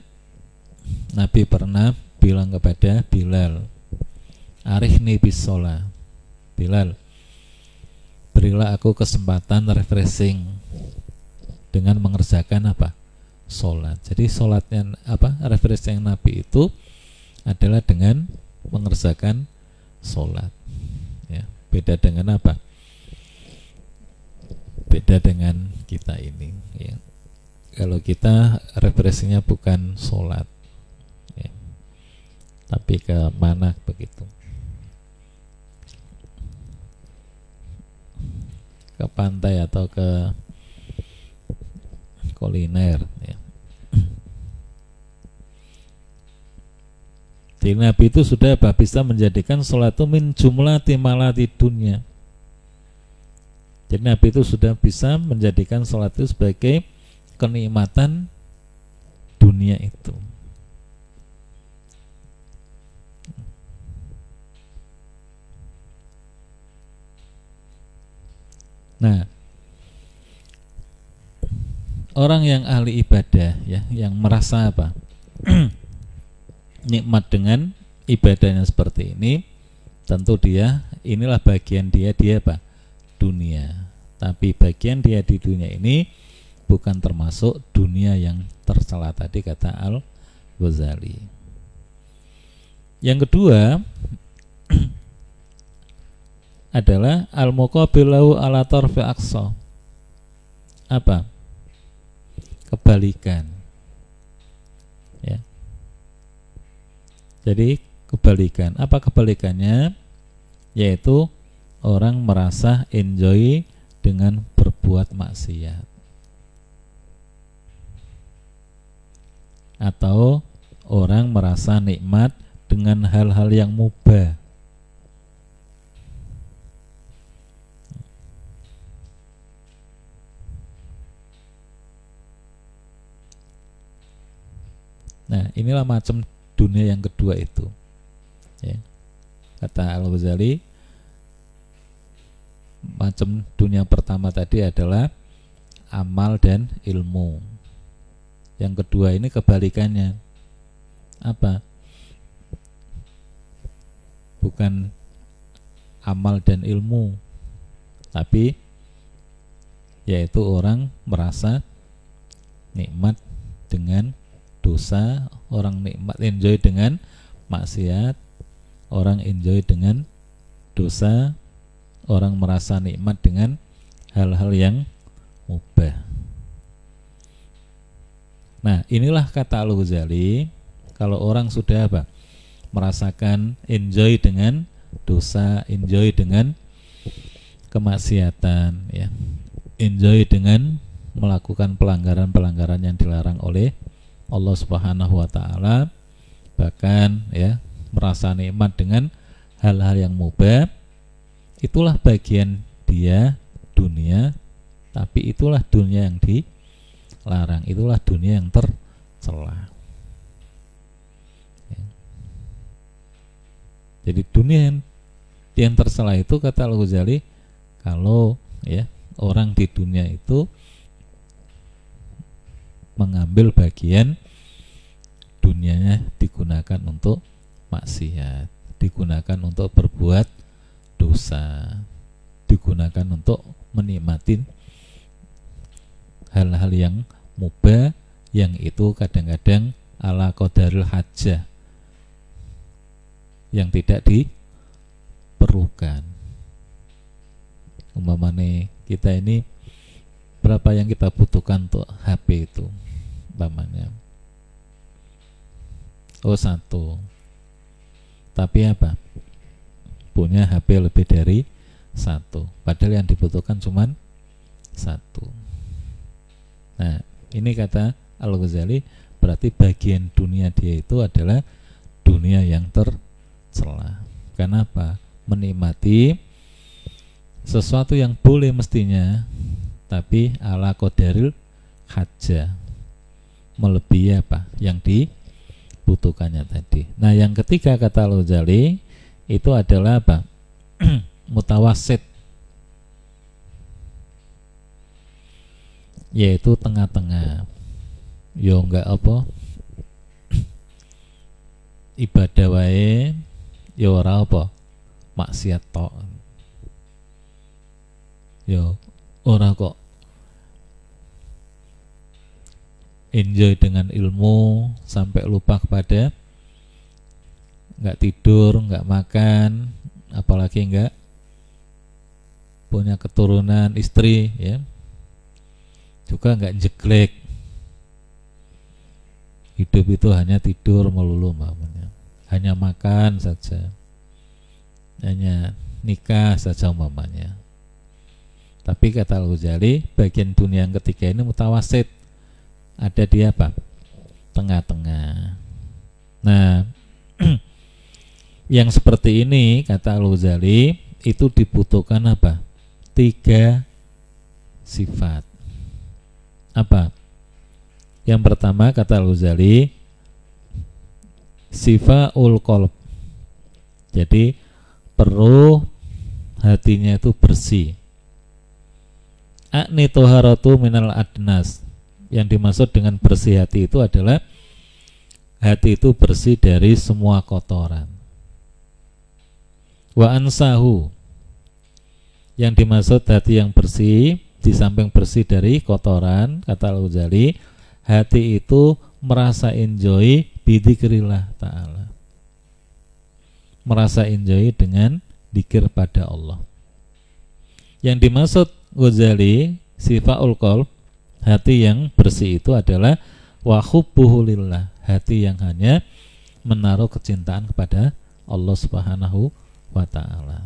Nabi pernah bilang kepada Bilal, Arihni bis sholat. Bilal, berilah aku kesempatan refreshing dengan mengerjakan apa? Sholat. Jadi sholatnya apa? Refreshing Nabi itu adalah dengan mengerjakan sholat beda dengan apa beda dengan kita ini ya kalau kita referensinya bukan sholat ya. tapi ke mana begitu ke pantai atau ke kuliner ya Jadi Nabi itu sudah? Bisa menjadikan sholat itu min jumlah timalati dunia. Jadi Nabi itu sudah bisa menjadikan sholat itu sebagai kenikmatan dunia itu. Nah, orang yang ahli ibadah ya, yang merasa apa? nikmat dengan ibadahnya seperti ini tentu dia inilah bagian dia dia apa dunia tapi bagian dia di dunia ini bukan termasuk dunia yang tercela tadi kata Al Ghazali yang kedua adalah al muqabilahu ala tarfi aqsa. Apa? Kebalikan. Jadi kebalikan. Apa kebalikannya? Yaitu orang merasa enjoy dengan berbuat maksiat. Atau orang merasa nikmat dengan hal-hal yang mubah. Nah, inilah macam dunia yang kedua itu ya. kata Al Ghazali macam dunia pertama tadi adalah amal dan ilmu. Yang kedua ini kebalikannya. Apa? Bukan amal dan ilmu tapi yaitu orang merasa nikmat dengan dosa, orang nikmat enjoy dengan maksiat, orang enjoy dengan dosa, orang merasa nikmat dengan hal-hal yang mubah. Nah, inilah kata Al-Ghazali, kalau orang sudah apa? merasakan enjoy dengan dosa, enjoy dengan kemaksiatan ya. Enjoy dengan melakukan pelanggaran-pelanggaran yang dilarang oleh Allah Subhanahu wa taala bahkan ya merasa nikmat dengan hal-hal yang mubah itulah bagian dia dunia tapi itulah dunia yang di larang itulah dunia yang tercela Ya. jadi dunia yang, yang tercela itu kata Al Ghazali kalau ya orang di dunia itu mengambil bagian dunianya digunakan untuk maksiat, digunakan untuk berbuat dosa, digunakan untuk menikmati hal-hal yang mubah yang itu kadang-kadang ala qadaril hajah yang tidak diperlukan. Umpamane kita ini berapa yang kita butuhkan untuk HP itu umpamanya. Oh satu. Tapi apa punya HP lebih dari satu. Padahal yang dibutuhkan cuman satu. Nah ini kata Al Ghazali berarti bagian dunia dia itu adalah dunia yang tercela. Kenapa? Menikmati sesuatu yang boleh mestinya tapi ala kodaril haja. Melebihi apa? Yang dibutuhkannya tadi. Nah, yang ketiga kata Al-Ghazali itu adalah apa? mutawasit yaitu tengah-tengah. Yo enggak apa? ibadah wae yo ora apa? maksiat tok. Yo ora kok enjoy dengan ilmu sampai lupa kepada nggak tidur, nggak makan, apalagi nggak punya keturunan istri, ya juga nggak jeglek. Hidup itu hanya tidur melulu, mamanya. hanya makan saja, hanya nikah saja umpamanya. Tapi kata Al-Ghazali, bagian dunia yang ketiga ini mutawasit ada di apa? Tengah-tengah. Nah, yang seperti ini kata Al-Ghazali itu dibutuhkan apa? Tiga sifat. Apa? Yang pertama kata Al-Ghazali sifaul qalb. Jadi perlu hatinya itu bersih. Akni toharatu minal adnas yang dimaksud dengan bersih hati itu adalah hati itu bersih dari semua kotoran. Wa ansahu. Yang dimaksud hati yang bersih di samping bersih dari kotoran kata Al-Ghazali hati itu merasa enjoy bidikrillah ta'ala. Merasa enjoy dengan dikir pada Allah. Yang dimaksud Ghazali sifaul qalb hati yang bersih itu adalah lillah hati yang hanya menaruh kecintaan kepada Allah Subhanahu wa taala.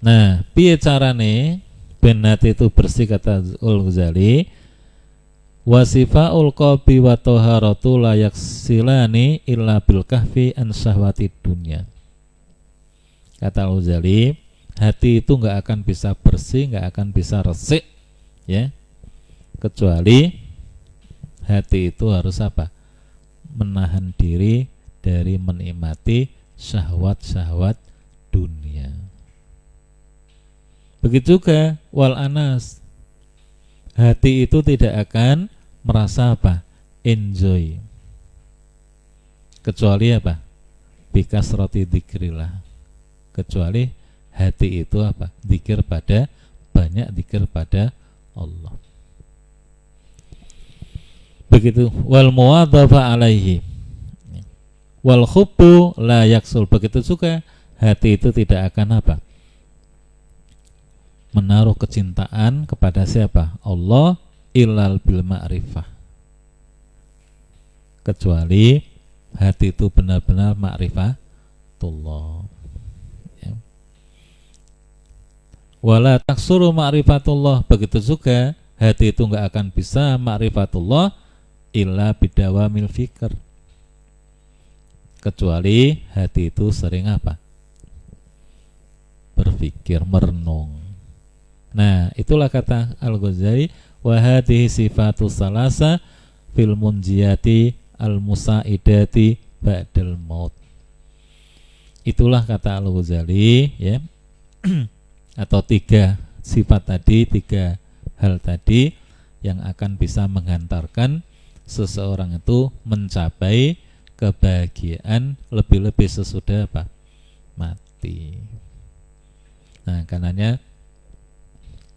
Nah, piye carane ben hati itu bersih kata Ul Ghazali wasifaul qalbi wa taharatu la yaksilani illa bil kahfi an syahwati dunya. Kata Al Ghazali, hati itu nggak akan bisa bersih, nggak akan bisa resik, ya, kecuali hati itu harus apa menahan diri dari menikmati syahwat-syahwat dunia. Begitu juga wal anas. Hati itu tidak akan merasa apa? Enjoy. Kecuali apa? Bikas roti dikrilah kecuali hati itu apa? Dikir pada banyak dikir pada Allah. Begitu. Wal muwadhafa alaihi wal hubbu la yaksul. Begitu juga hati itu tidak akan apa? Menaruh kecintaan kepada siapa? Allah ilal bil ma'rifah. Kecuali hati itu benar-benar ma'rifatullah. Ya. wala taksuru ma'rifatullah. Begitu juga hati itu nggak akan bisa ma'rifatullah illa bidawamil fikr kecuali hati itu sering apa? Berpikir merenung. Nah itulah kata Al Ghazali wa hadhihi sifatu salasa fil munjiyati al musaidati ba'dal maut. Itulah kata Al Ghazali ya. Atau tiga sifat tadi tiga hal tadi yang akan bisa menghantarkan seseorang itu mencapai kebahagiaan lebih-lebih sesudah apa? Mati. Nah karenanya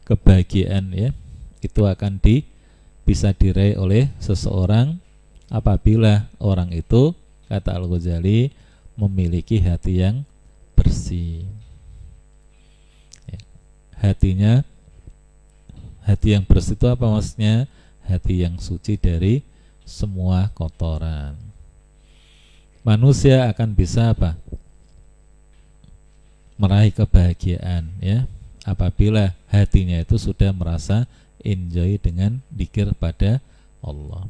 kebahagiaan ya itu akan di bisa diraih oleh seseorang apabila orang itu kata Al Ghazali memiliki hati yang bersih. Ya. hatinya hati yang bersih itu apa maksudnya? Hati yang suci dari semua kotoran manusia akan bisa apa? Meraih kebahagiaan ya. Apabila hatinya itu sudah merasa enjoy dengan dikir pada Allah.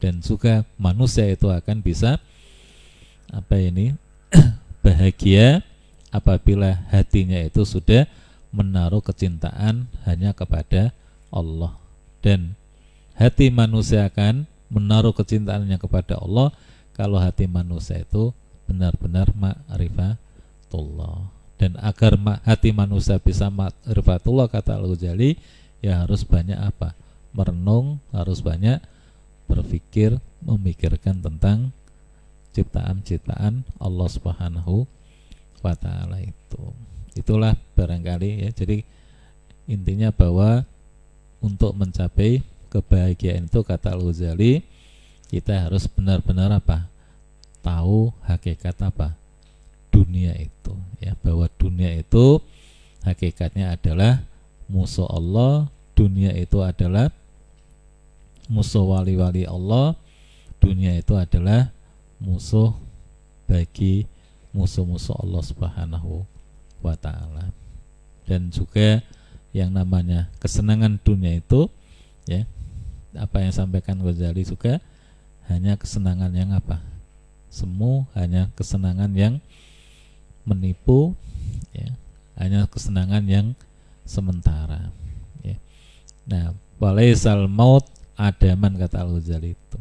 Dan juga manusia itu akan bisa apa ini bahagia apabila hatinya itu sudah menaruh kecintaan hanya kepada Allah. Dan hati manusia akan menaruh kecintaannya kepada Allah kalau hati manusia itu benar-benar ma'rifatullah dan agar hati manusia bisa ma'rifatullah kata Al-Ghazali ya harus banyak apa merenung harus banyak berpikir memikirkan tentang ciptaan-ciptaan Allah Subhanahu wa taala itu. Itulah barangkali ya. Jadi intinya bahwa untuk mencapai kebahagiaan itu kata Al-Ghazali kita harus benar-benar apa? tahu hakikat apa? dunia itu ya bahwa dunia itu hakikatnya adalah musuh Allah dunia itu adalah musuh wali-wali Allah dunia itu adalah musuh bagi musuh-musuh Allah Subhanahu wa taala dan juga yang namanya kesenangan dunia itu ya apa yang sampaikan Ghazali juga hanya kesenangan yang apa? Semu hanya kesenangan yang menipu ya. Hanya kesenangan yang sementara ya. nah walaisal maut adaman kata Al itu.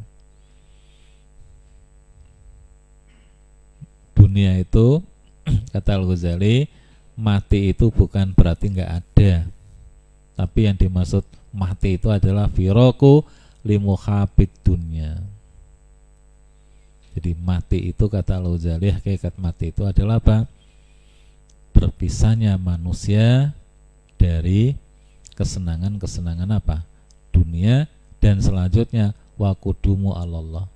Dunia itu kata Al mati itu bukan berarti nggak ada. Tapi yang dimaksud mati itu adalah firoku limuhabit dunia jadi mati itu kata Al Ghazali hakikat mati itu adalah apa berpisahnya manusia dari kesenangan-kesenangan apa dunia dan selanjutnya wakudumu Allah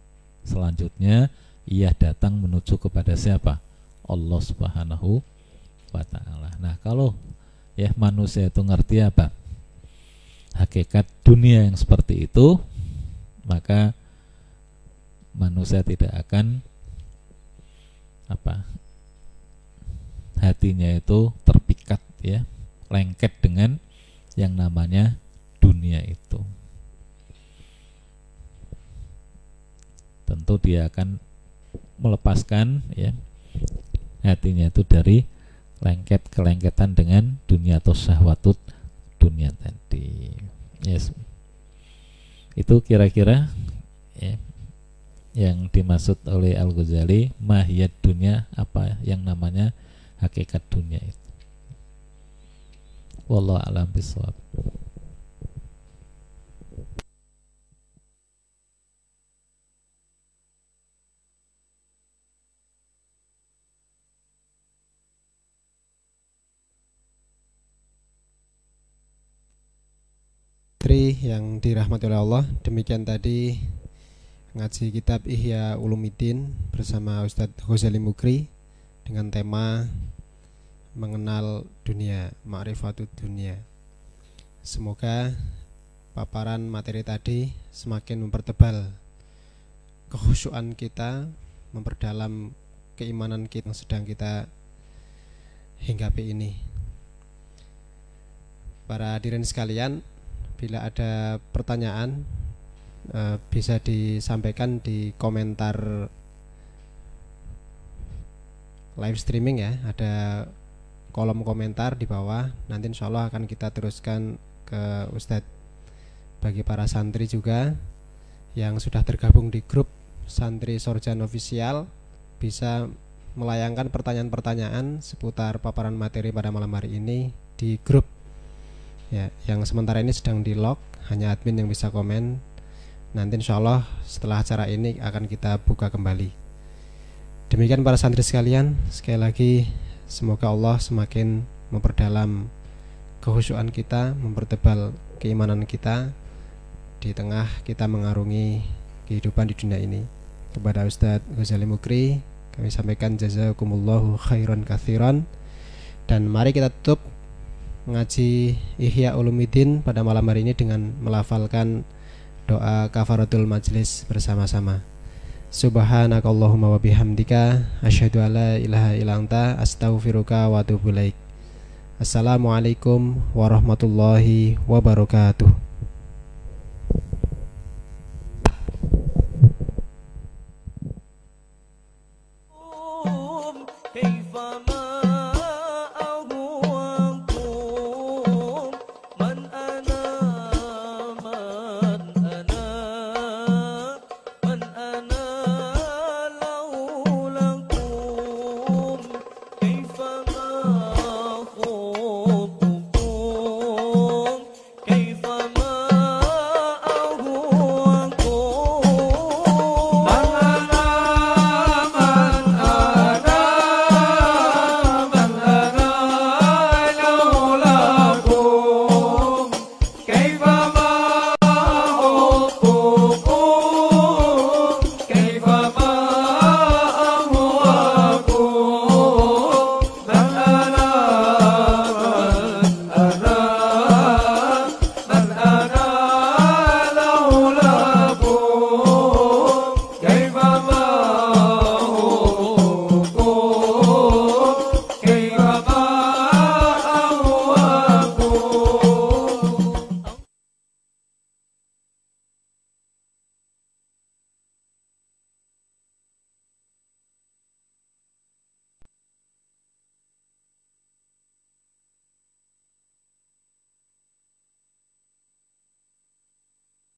selanjutnya ia datang menuju kepada siapa Allah Subhanahu wa taala. Nah, kalau ya manusia itu ngerti apa? Hakikat dunia yang seperti itu, maka manusia tidak akan apa? Hatinya itu terpikat ya, lengket dengan yang namanya dunia itu. Tentu dia akan melepaskan ya hatinya itu dari lengket kelengketan dengan dunia atau syahwatut dunia tadi yes itu kira-kira ya, yang dimaksud oleh Al Ghazali mahiyat dunia apa yang namanya hakikat dunia itu. Wallahu alam bisawab Tri yang dirahmati oleh Allah Demikian tadi ngaji kitab Ihya Ulumuddin bersama Ustadz Ghazali Mukri dengan tema mengenal dunia, ma'rifatut dunia. Semoga paparan materi tadi semakin mempertebal kekhusyuan kita, memperdalam keimanan kita yang sedang kita hinggapi ini. Para hadirin sekalian, bila ada pertanyaan uh, bisa disampaikan di komentar live streaming ya. Ada kolom komentar di bawah. Nanti insya Allah akan kita teruskan ke Ustadz bagi para santri juga yang sudah tergabung di grup santri Sorjan Official. Bisa melayangkan pertanyaan-pertanyaan seputar paparan materi pada malam hari ini di grup. Ya yang sementara ini sedang di lock hanya admin yang bisa komen nanti insya Allah setelah acara ini akan kita buka kembali. Demikian para santri sekalian sekali lagi semoga Allah semakin memperdalam kehusuan kita mempertebal keimanan kita di tengah kita mengarungi kehidupan di dunia ini. Kepada Ustadz Ghazali Mukri kami sampaikan jazakumullahu khairan kathiran. Dan mari kita tutup ngaji Ihya Ulumuddin pada malam hari ini dengan melafalkan doa kafaratul majlis bersama-sama. Subhanakallahumma wa bihamdika asyhadu alla ilaha illa anta astaghfiruka wa atubu ilaik. Assalamualaikum warahmatullahi wabarakatuh.